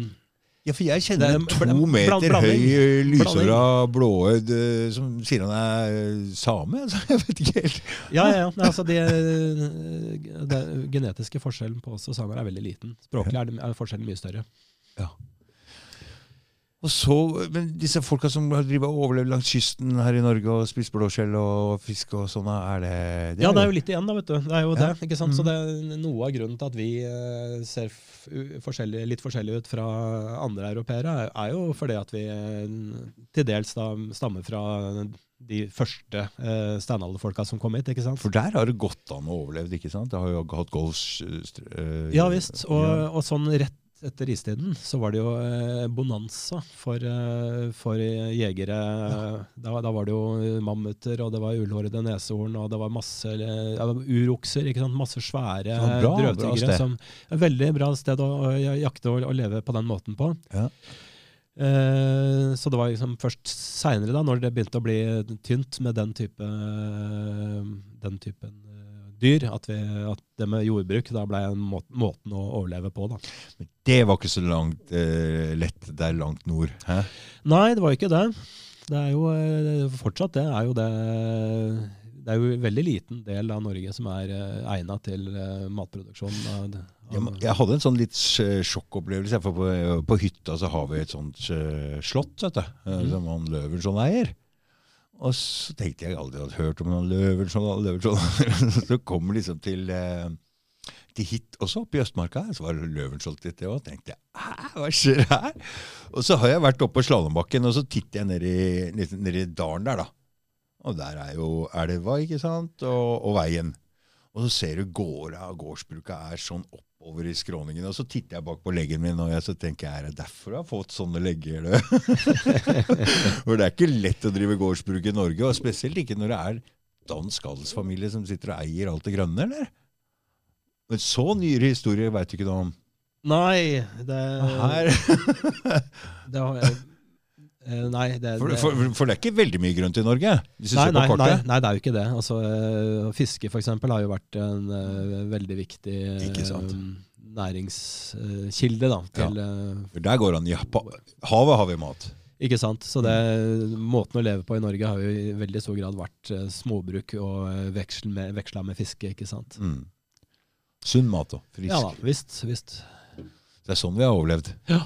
Ja, for jeg kjenner er en to meter høy, lyshåra, blåøyd eh, som sier han er eh, same. Altså, jeg vet ikke helt. Ja, ja, ja. Altså, Den det genetiske forskjellen på oss og samer er veldig liten. Språklig er, det- er forskjellen mye større. Og så, men disse folka som har overlevd langs kysten her i Norge og spist blåskjell og fisk og sånne, er det, Ja, det er jo litt igjen, da, vet du. Det er jo Ja. det, ikke sant? Så Mhm. det er noe av grunnen til at vi eh, ser forskjellig, litt forskjellig ut fra andre europeere, er, jo fordi at vi eh, til dels da stammer fra de første uh, steinalderfolka som kom hit, ikke sant? For der har det gått an å overleve, ikke sant? Det har jo hatt golfs... øh, Ja visst. Og, og sånn rett etter istiden så var det jo eh, bonanza for, eh, for jegere. Da, da var det jo mammuter, og det var ullhårede neshorn, og det var masse eh, ja, urokser. Masse svære drøvtyggere. Et veldig bra sted å, å jakte og, og leve på den måten på. Ja. Eh, så det var liksom først seinere, når det begynte å bli tynt med den type den typen dyr, at, vi, at det med jordbruk da ble en må måten å overleve på. da. Men det var ikke så langt eh, lett der langt nord. Hæ? Nei, det var ikke det. Det er jo eh, fortsatt det. er jo det det er jo en veldig liten del av Norge som er eh, egna til eh, matproduksjon. Av, av, Jeg, hadde en sånn litt eh, sjokkopplevelse. For på, på hytta så har vi et sånt eh, slott vet du, eh, Mhm. som han Løvenskiold eier. Og så tenkte jeg aldri hadde hørt om han Løvenskiold. Løvenskiold. så kommer liksom til, eh, til hit også, oppe i Østmarka. Så var det Løvenskiold til det òg. tenkte jeg, hva skjer her? Og så har jeg vært oppe på slalåmbakken, og så titter jeg ned i, ned, i dalen der, da. Og der er jo elva, ikke sant, og, og veien. Og så ser du gårda og gårdsbruket er sånn oppover i skråningen. Og så titter jeg bak på leggen min, og jeg så tenker jeg, er det derfor jeg har fått sånne legger? du? For det er ikke lett å drive gårdsbruk i Norge, og spesielt ikke når det er dansk adelsfamilie som sitter og eier alt det grønne, eller? Men så nyere historie veit du ikke noe om. Nei, det, Her. det har jeg Nei, det, For, det for, for det er ikke veldig mye grønt i Norge, hvis du Nei, ser på nei, nei, kortet. nei, det er jo ikke det. Altså, øh, fiske for eksempel har jo vært en uh, veldig viktig øh, næringskilde Uh, til øh, der går han Ja, på Havet har vi mat. Ikke sant? Så det, måten å leve på i Norge har jo i veldig stor grad vært uh, småbruk og veksel med, veksla med fiske, ikke sant? Mm. Sunn mat og frisk. Ja da, visst, visst. Det er sånn vi har overlevd. Ja.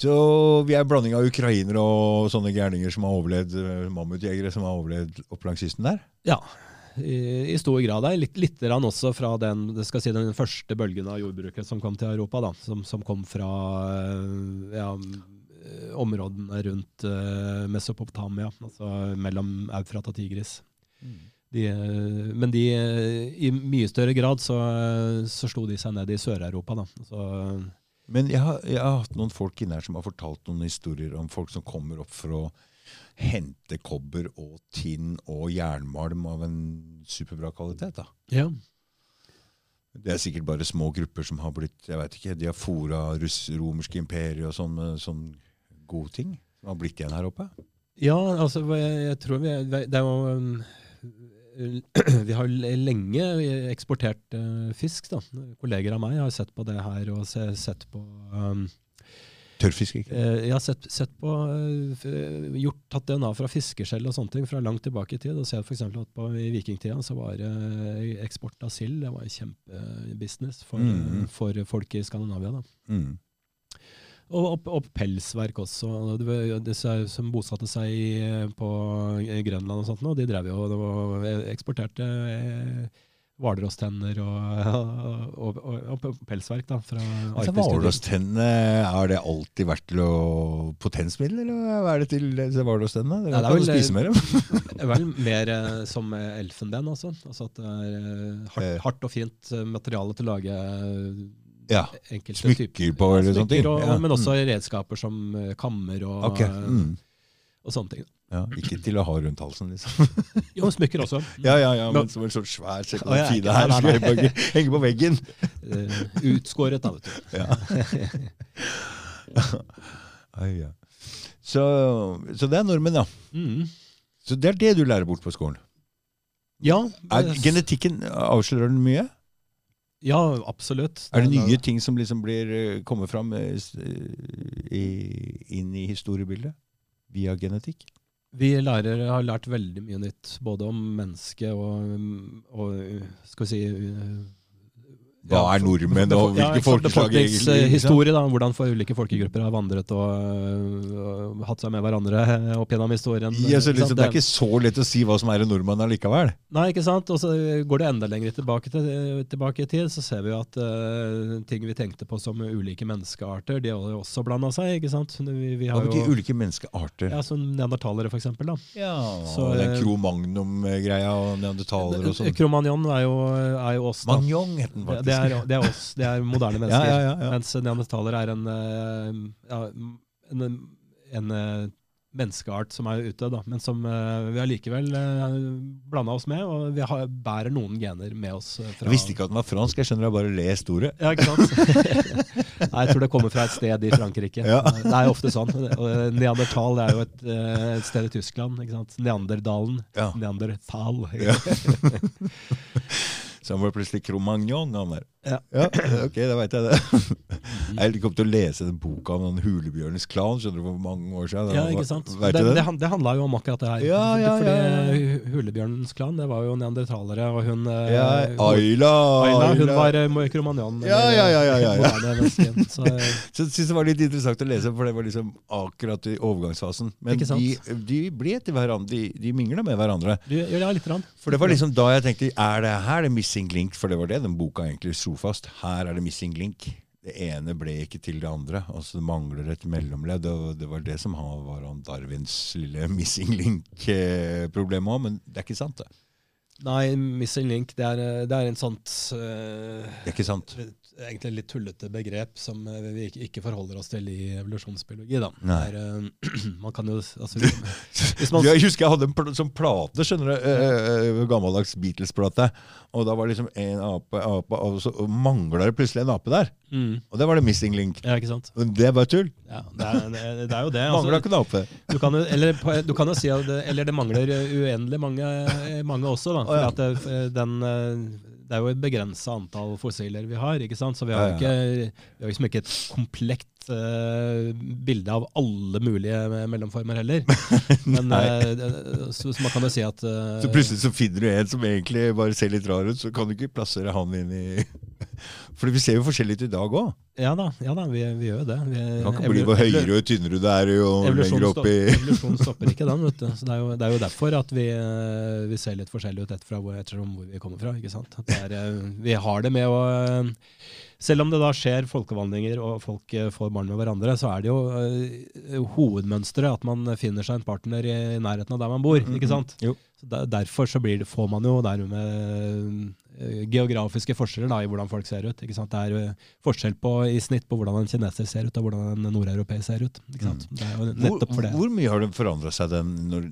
Så vi er en blanding av ukrainere og sånne gærninger som har overlevd, eh, mammutjegere som har overlevd opp langs kysten der. Ja, i, i stor grad. Det er litt, litt også fra den, det skal si, den første bølgen av jordbruket som kom til Europa, da, som, som kom fra øh, ja, øh, områdene rundt uh, Mesopotamia, altså mellom Eufrat og Tigris. De, øh, men de, i mye større grad så, så slo de seg ned i Sør-Europa. da. Så, Men jeg har, jeg har hatt noen folk inne her som har fortalt noen historier om folk som kommer opp for å hente kobber og tinn og jernmalm av en superbra kvalitet. da. ja. Det er sikkert bare små grupper som har blitt jeg vet ikke, De har fora romerske imperier og sånn med sånn gode ting som har blitt igjen her oppe. Ja, altså jeg, jeg tror vi Det jo um, Vi har lenge eksportert uh, fisk. da. Kolleger av meg har sett på det her og se, sett på um, Tørrfisk, ikke Eh, Jeg har sett, sett på uh, gjort, tatt DNA fra fiskeskjell og sånne ting fra langt tilbake i tid. og ser for eksempel at på, I vikingtida så var eh, eksport av sild det var en kjempebusiness for, Mhm. for folk i Skandinavia. da. Mm. Og, og, og pelsverk også. Disse som bosatte seg på Grønland og sånt, nå, de drev jo og eksporterte eh, hvalrosstenner og, og, og, og pelsverk da, fra arktiske. Hvalrosstennene, har det alltid vært til å potensmiddel, eller hva er det til disse hvalrosstennene? Det det er kan vel- spise mer av. Er vel mer eh, som elfenben, altså. altså at det er eh, hardt, hardt og fint materiale til å lage Ja, enkelte smykker typer- på, eller sånne ting. Og, Ja, Men også mm. redskaper som eh, kammer og, okay. mm. og sånne ting. ja, ikke til å ha rundt halsen, liksom. Jo, smykker også. Ja, ja, ja, men som en sånn svær se på ja, her, nei, nei. bare henge på veggen. Eh, utskåret, da, vet du. Ja. Ai, ja. Så, så det er nordmenn, ja. Mm. Så det er det du lærer bort på skolen. Ja, Er eh, genetikken avslører den mye? Ja, absolutt. Er det nye ting som liksom blir eh, kommer fram eh, eh, i, inn i historiebildet via genetikk? Vi lærere har lært veldig mye nytt, både om mennesket og, og skal vi si Hva Ja, er nordmenn, og hvilke ja, folkeslag egentlig? Historie, da. Hvordan for ulike folkegrupper har vandret og, og hatt seg med hverandre opp gjennom historien. Ja, så liksom, det er ikke så lett å si hva som er en nordmann allikevel. Nei, ikke sant? Og så går det enda lenger tilbake, til, tilbake i tid, så ser vi jo at uh, ting vi tenkte på som ulike menneskearter, de har også blanda seg, ikke sant? Vi, vi Hva betyr jo, ulike menneskearter? ja, som neandertalere, for eksempel. Da. Ja, Så, og den Cro-Magnum-greia og neandertalere og sånn. Kromagnon er jo, er jo oss, da. heter het den faktisk. Det, er, det er oss. Det er moderne mennesker. ja, ja. Mens neandertaler er en, eh, ja, en, en eh, menneskeart som er ute, men som uh, vi allikevel uh, blanda oss med, og vi har, bærer noen gener med oss. fra... Jeg visste ikke at den var fransk, jeg skjønner jeg bare lest ordet. Ja, ikke sant? Nei, jeg tror det kommer fra et sted i Frankrike. Ja. Det er jo ofte sånn. Neandertal er jo et, uh, et sted i Tyskland. Neanderdalen. Ja. Neandertal. Ja. Så han var plutselig Cro-Magnon, han der. Ja. ok, da veit jeg det. Jeg kom til å lese den boka om den hulebjørnens klan, skjønner du, for mange år siden. Ja, ikke sant? Vet det, det, det? handla jo om akkurat det her. Ja, ja, Fordi ja, ja. Hulebjørnens klan, det var jo neandertalere, og hun eh, Ja, Ayla, Ayla, hun var uh, kromagnon. Ja, ja, ja, ja, ja, ja. Så, eh, Så jeg synes det var litt interessant å lese, for det var liksom akkurat i overgangsfasen. Men de, de ble til hverandre, de, de mingla med hverandre. du, ja, litt. Rann. For det var liksom da jeg tenkte, er det her det missing link? For det var det den boka egentlig slo fast. Her er det missing link. Det ene ble ikke til det andre. Altså det mangler et mellomledd. Og det var det som var Darwins lille missing link-problem òg, men det er ikke sant, det. Nei, missing link, det er, eh, det er en sånt uh, Det er ikke sant. Egentlig litt tullete begrep som eh, vi ikke, forholder oss til i evolusjonsbiologi. Da. Nei. Det er, eh, man kan jo altså, Hvis man Jeg husker jeg hadde en pl sånn plate, skjønner du. uh, uh, gammeldags Beatles-plate. Og da var det liksom en ape, ape og så mangla det plutselig en ape der. mm, Og det var det missing link. Ja, ikke sant? Det var tull. Ja, det, er, det, det er jo det. Mangla Altså, ikke en ape. du, kan jo, eller, du kan jo si at det, eller det mangler uendelig mange, mange også. Da, Å, ja. at den, det er jo et begrensa antall fossiler vi har, ikke sant? så vi har ikke, vi har liksom ikke et komplekt uh, bilde av alle mulige mellomformer heller. Men, eh, så, så man kan jo si at uh, Så plutselig så finner du en som egentlig bare ser litt rar ut, så kan du ikke plassere han inn i For vi ser jo forskjellig ut i dag òg. Ja da, ja da vi, vi gjør jo det. Vi, kan ikke bli hvor høyere og tynnere du er, jo lenger opp i evolusjonen stopper ikke den. vet du. Så det, er jo, det er jo derfor at vi, eh, vi ser litt forskjellig ut etter hvor, ettersom hvor vi kommer fra. ikke sant? Er, eh, vi har det med å eh, Selv om det da skjer folkevandringer og folk får barn med hverandre, så er det jo hovedmønsteret at man finner seg en partner i nærheten av der man bor. ikke sant? Jo. Så der, derfor så blir det, får man jo dermed geografiske forskjeller da, i hvordan folk ser ut. ikke sant? Det er forskjell på, i snitt på hvordan en kineser ser ut, og hvordan en nordeuropeer ser ut. ikke sant? Det er jo hvor, nettopp for det. hvor mye har det forandra seg den når,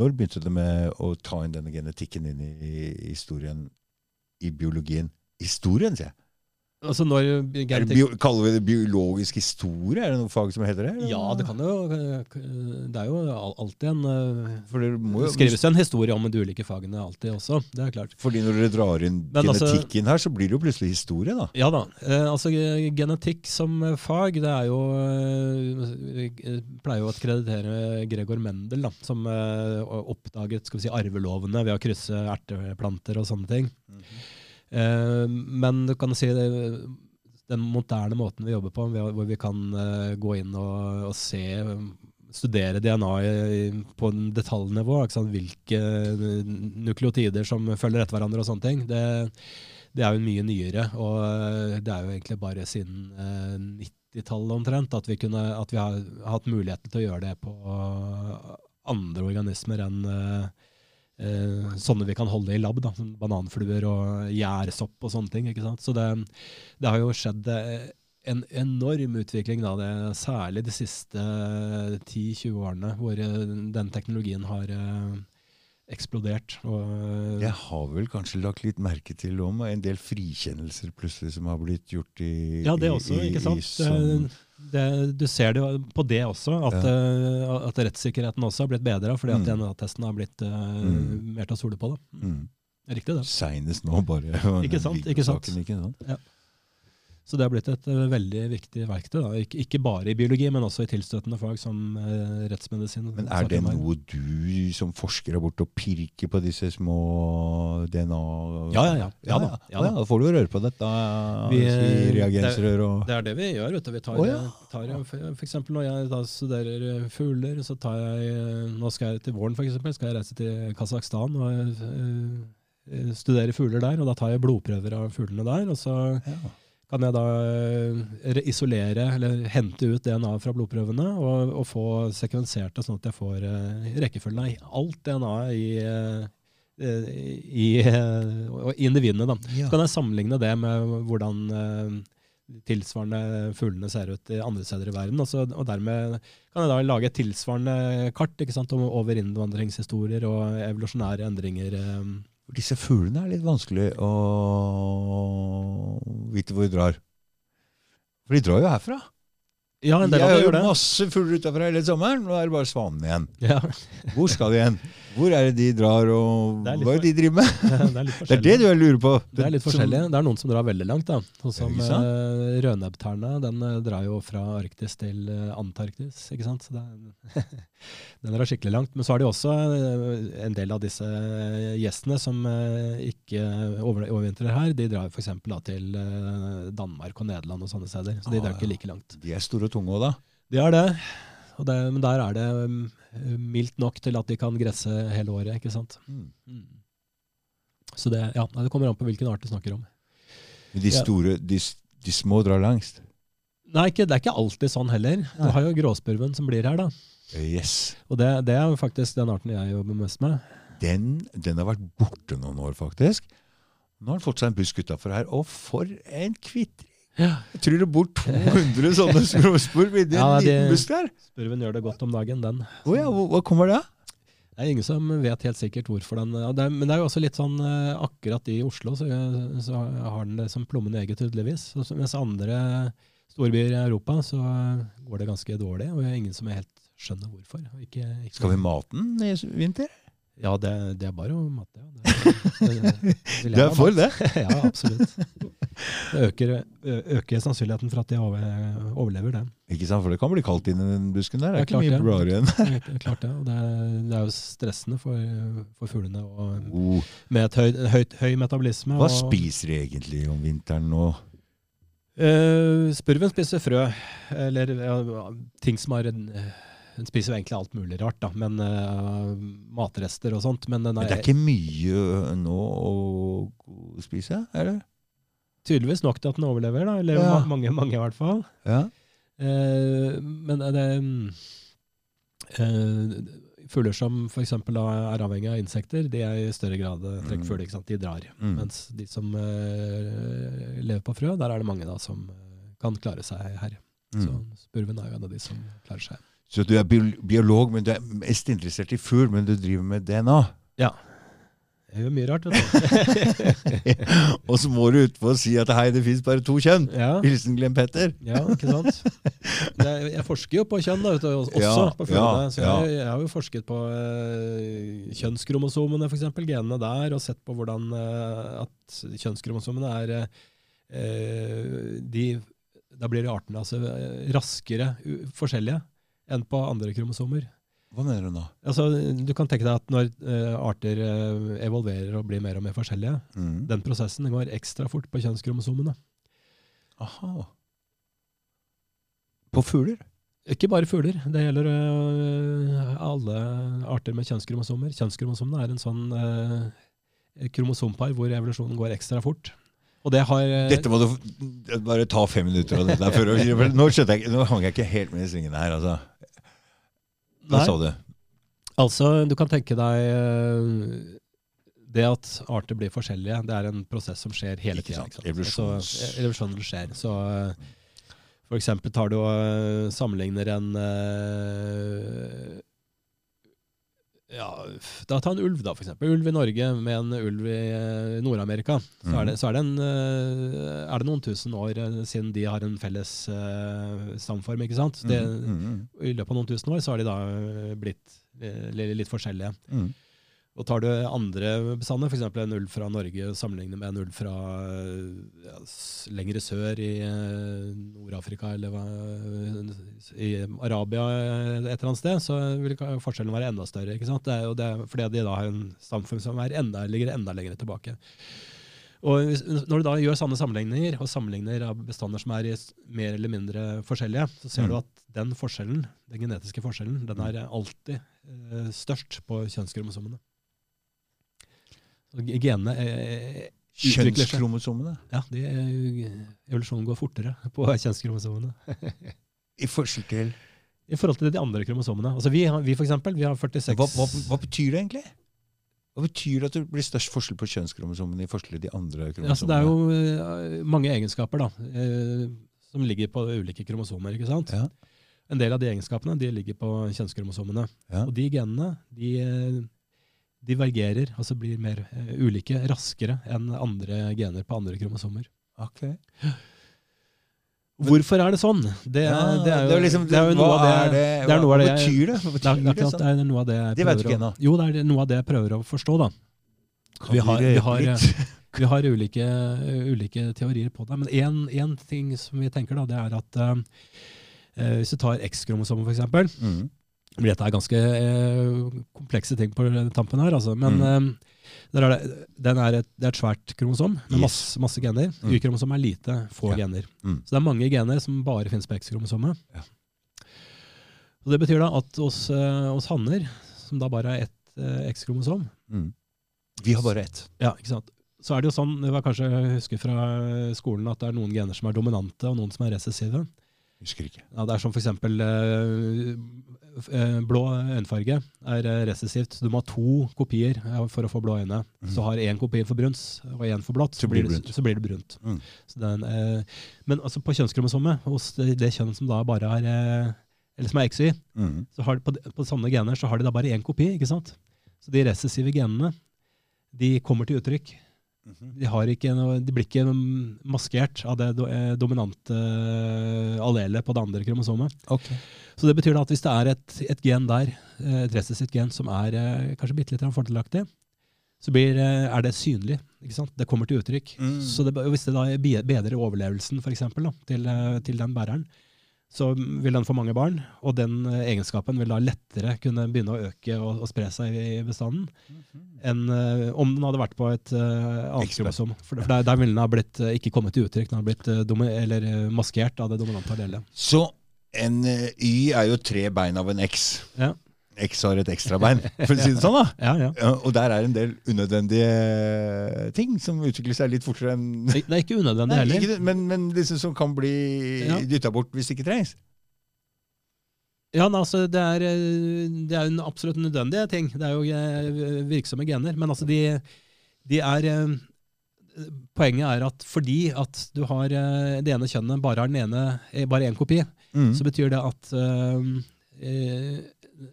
når begynte det med å ta inn denne genetikken inn i, i historien, i biologien? Historien, sier jeg. Altså Er kaller vi det biologisk historie? Er det noe fag som heter det? eller? Ja, det kan jo Det er jo alltid en eh, For det skrives jo en historie om de ulike fagene alltid også, det er klart. fordi når dere drar inn Men altså- genetikken her, så blir det jo plutselig historie, da. Ja da. Eh, altså Genetikk som eh, fag, det er jo Pleier jo å kreditere Gregor Mendel, da, som oppdaget skal vi si, arvelovene ved å krysse erteplanter og sånne ting. Eh, men du kan si det, den moderne måten vi jobber på, hvor vi kan eh, gå inn og, og se studere DNA på detaljnivå, hvilke eh, nukleotider som følger etter hverandre og sånne ting, det, det er jo mye nyere. Og eh, det er jo egentlig bare siden eh, 90-tallet omtrent at vi, kunne, at vi har hatt muligheten til å gjøre det på andre organismer enn eh, eh, sånne vi kan holde i lab, da, bananfluer og gjærsopp og sånne ting. Så det, det har jo skjedd eh, en enorm utvikling, da, det, særlig de siste 10-20 årene, hvor eh, den teknologien har eh, eksplodert. Og, eh, Jeg har vel kanskje lagt litt merke til om en del frikjennelser plutselig som har blitt gjort i Ja, det også, i- ikke sant? sånn- Det, du ser det på det også, at, eh, at rettssikkerheten også har blitt bedra, fordi at Mm. DNA-testen har blitt uh, Mm. mer til å stole på. det. mm. Riktig, det. Seinest nå, bare. Ikke sant, ikke sant. Saken, ikke sant? Så det har blitt et eh, veldig viktig verktøy. Da. Ik ikke bare i biologi, men også i tilstøtende fag som eh, rettsmedisin. Men er det noe du som forsker er borte og pirker på disse små DNA... Ja, ja, ja. Ja da, ja da. Da får du røre på dette. Vi, Vi, eh, reagensrør og Det er det vi gjør. vet du. Vi tar, oh, tar for, eksempel når jeg da studerer fugler, så tar jeg Nå skal jeg til våren for eksempel, skal jeg reise til Kasakhstan og eh, studere fugler der. og Da tar jeg blodprøver av fuglene der. og så ja. Kan jeg da eh, isolere, eller hente ut DNA fra blodprøvene og, og få sekvensert det, sånn at jeg får uh, rekkefølgen av alt DNA i, uh, i, uh, individene. Da. Ja. Så kan jeg sammenligne det med hvordan tilsvarende fuglene ser ut i andre steder i verden. Og, så, og dermed kan jeg da lage et tilsvarende kart sant, over innvandringshistorier og evolusjonære endringer. For Disse fuglene er litt vanskelig å vite hvor de drar. For de drar jo herfra. Ja, en del av det gjør det. masse fugler utafor hele sommeren. Nå er det bare svanene igjen. Ja, Hvor skal de hen? Hvor er det de drar, og hva er det de driver med? det er Det er det du lurer på. Det er litt Som- forskjellig. Det er noen som drar veldig langt. da. Sånn som sant? uh. Den eh, drar jo fra Arktis til eh, Antarktis. ikke sant? Er, den drar skikkelig langt. Men så er det også eh, en del av disse eh, gjestene som eh, ikke over- overvintrer her. De drar f.eks. til eh, Danmark og Nederland og sånne steder. Så de Ah, drar ikke like langt. De er store og tunge da. De er det. Og det men der er det um, mildt nok til at de kan gresse hele året. ikke sant? Mm. Mm. Så det, ja, det kommer an på hvilken art du snakker om. Men de Ja. store, de, de små drar langst. Nei, ikke, det er ikke alltid sånn heller. Du Nei. har jo gråspurven som blir her, da. Yes. Og det, det er faktisk den arten jeg jobber mest med. Den, den har vært borte noen år, faktisk. Nå har den fått seg en busk utafor her, og for en kvitring! Ja. Jeg tror det bor 200 sånne skråspor inni Ja, en liten busk der. Spurven gjør det godt om dagen, den. Oh, ja, hva, kommer det av? Det er ingen som vet helt sikkert hvorfor den ja, det er, Men det er jo også litt sånn eh, akkurat i Oslo så, så har den det som plommen i egget, tydeligvis. Så, mens andre storbyer i Europa så går det ganske dårlig, og det er ingen som helt skjønner hvorfor. Ikke, ikke, Skal vi mate den i vinter? Ja, det, det er bare å mate. Ja. Det, det, det, det, det Du er for det? ja, absolutt. Det øker, øker sannsynligheten for at de over, overlever det. Ikke sant, for det kan bli kaldt inni den busken der. Det Det er er ikke mye ja. igjen. Det er klart det. Og det, det er jo stressende for, for fuglene og Oh, med et høyt, høyt, høy metabolisme. hva og, spiser de egentlig om vinteren nå? Uh, spurven spiser frø, eller uh, ting som har en Den spiser jo egentlig alt mulig rart, da, men uh, matrester og sånt. Men den Men er, det er ikke mye nå å spise, er det? Tydeligvis nok til at den overlever, da, eller Ja. mange, mange i hvert fall. Ja. Eh, men det mm, eh, Fugler som f.eks. er avhengig av insekter, de er i større grad trekkfugler. trekkfugle. ikke sant? De drar. Mm. Mens de som eh, lever på frø, der er det mange da som eh, kan klare seg her. Så Mm. spurven er jo en av de som klarer seg. Så du er biolog, men du er mest interessert i fugl, men du driver med DNA? Ja. Jeg gjør mye rart, vet du. Og så må du utpå og si at hei, det fins bare to kjønn. ja, Hilsen Glenn Petter. ja, ikke sant? Er- jeg forsker jo på kjønn, da, du, også Ja, på ja, så jeg, jeg har jo forsket på uh, kjønnskromosomene, f.eks. Genene der, og sett på hvordan uh, at kjønnskromosomene er uh, de, Da blir artene altså raskere forskjellige enn på andre kromosomer. Hva mener du nå? Altså, du kan tenke deg at når uh, arter uh, evolverer og blir mer og mer forskjellige, Mm. den prosessen den går ekstra fort på kjønnskromosomene. Aha. På fugler? Ikke bare fugler. Det gjelder uh, alle arter med kjønnskromosomer. Kjønnskromosomene er en sånn kromosompar hvor evolusjonen går ekstra fort. Og det har Dette må du bare ta fem minutter av dette. før Nå skjønte jeg nå hang jeg ikke helt med i svingene her. altså. Hva Nei. sa du? Altså, du kan tenke deg øh, Det at arter blir forskjellige, det er en prosess som skjer hele tida. Evolusjonen altså, eh, evolusjonen skjer. Så øh, for eksempel tar du og sammenligner en ja, da Ta en ulv, da, for eksempel. Ulv i Norge med en ulv i eh, Nord-Amerika. Så, er det, så er, det en, eh, er det noen tusen år eh, siden de har en felles stamform. ikke sant? Det, Mm, mm, I løpet av noen tusen år så har de da blitt litt forskjellige. mm. Og tar du andre bestander, f.eks. en ulv fra Norge sammenlignet med en ulv fra ja, lengre sør i eh, Nord-Afrika eller i Arabia eh, et eller annet sted, så vil forskjellen være enda større. ikke sant? Det er det, fordi de da har en stamform som er enda, ligger enda lenger tilbake. Og Når du da gjør sanne sammenligninger, og sammenligner av bestander som er mer eller mindre forskjellige, så ser Mm. du at den forskjellen, den genetiske forskjellen den er alltid eh, størst på kjønnskromosomene. Genene eh, seg. Kjønnskromosomene? Ja, de, eh, evolusjonen går fortere på kjønnskromosomene. I forskjell til I forhold til de andre kromosomene. Altså vi, har- vi for eksempel, vi har 46 hva, hva, hva betyr det egentlig? Hva betyr det at det blir størst forskjell på kjønnskromosomene i forskjell til de andre kromosomene? Altså, det er jo uh, mange egenskaper da, uh, som ligger på ulike kromosomer. ikke sant? Ja. En del av de egenskapene de ligger på kjønnskromosomene. Ja. Og de genene de eh, divergerer, altså blir mer eh, ulike, raskere enn andre gener på andre kromosomer. Ok. Hvorfor er det sånn? Det, Ja, det, er, jo, liksom, det er jo noe av det, er det, det er noe av det jeg- betyr det? Hva er, betyr det, det, er, sånn? det er noe av det jeg Det vet prøver å- Jo, det er noe av det jeg prøver å forstå. da. Vi har, vi har, vi har ulike, ulike teorier på det. Men én ting som vi tenker, da, det er at eh, eh, hvis du tar X-kromosomet f.eks. Mm. Dette er ganske eh, komplekse ting på tampen her, altså. Men Mm. eh, er det, den er et, det er et svært kromosom med masse, masse gener. Mm. Y-kromosom er lite, få Ja. gener. Mm. Så det er mange gener som bare finnes på X-kromosomet. Ja. Og Det betyr da at hos, eh, hos hanner, som da bare er ett X-kromosom, Mm. Vi har bare ett. ja, ikke sant? så er det jo sånn, det var kanskje jeg husker fra skolen at det er noen gener som er dominante, og noen som er recessive. Husker ikke. Ja, det er som eksempel eh, eh, blå øyenfarge er resessivt. recessivt. Du må ha to kopier eh, for å få blå øyne. Mm. Så har én kopi for bruns og én for blått, Så blir det brunt. så blir det brunt. Mm. Så den, eh, men altså på kjønnskromosomet, hos det, det kjønn som da bare eh, eller som er XY, Mm. så har de, på, på sånne gener så har de da bare én kopi. ikke sant? Så de recessive genene de kommer til uttrykk. Mhm. De, har ikke noe, de blir ikke maskert av det eh, dominante eh, allelet på det andre kromosomet. Okay. Så det betyr at hvis det er et, et gen der, eh, et recessivt gen som er eh, kanskje bitte litt fordelaktig, så blir, eh, er det synlig. Det kommer til uttrykk. Mm. Så det, hvis det da be- bedrer overlevelsen for eksempel, da, til, eh, til den bæreren, så vil den få mange barn, og den eh, egenskapen vil da lettere kunne begynne å øke og, og spre seg i bestanden enn uh, om den hadde vært på et uh, annet kromosom. For, for der, der ville den ha blitt, uh, ikke kommet til uttrykk, den har blitt eller maskert av det dominante allelet. Så en Y er jo tre bein av en X. Ja. X har et ekstrabein, for å si det sånn. da. Ja, ja. Ja, og der er en del unødvendige ting som utvikler seg litt fortere enn Det er ikke unødvendig Nei, heller. ikke men, men disse som kan bli Ja. dytta bort hvis det ikke trengs. Ja, altså, det er, eh, det er en absolutt nødvendige ting. Det er jo eh, virksomme gener. Men altså, de, de er eh, Poenget er at fordi at du har eh, det ene kjønnet bare har den ene, eh, bare én kopi, Mm. så betyr det at øh, eh,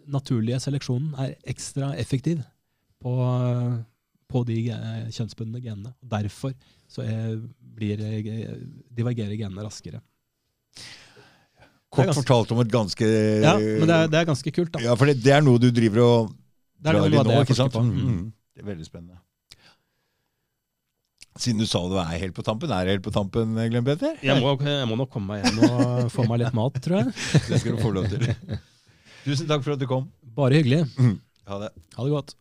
naturlige seleksjonen er ekstra effektiv på, på de kjønnsbundne genene. Derfor så er, blir, divergerer genene raskere. Kort fortalt om et ganske Ja, Men det er, det er ganske kult, da. Ja, for det, det er noe du driver og Det er drar i nå, ikke sant? på. Mm. Mm. Det er veldig spennende. Siden du sa du er helt på tampen, er du helt på tampen, Glenn Petter? Jeg må, jeg må nok komme meg hjem og få meg litt mat, tror jeg. Det skal du få lov til. Tusen takk for at du kom. Bare hyggelig. Mm. Ha det. Ha det godt.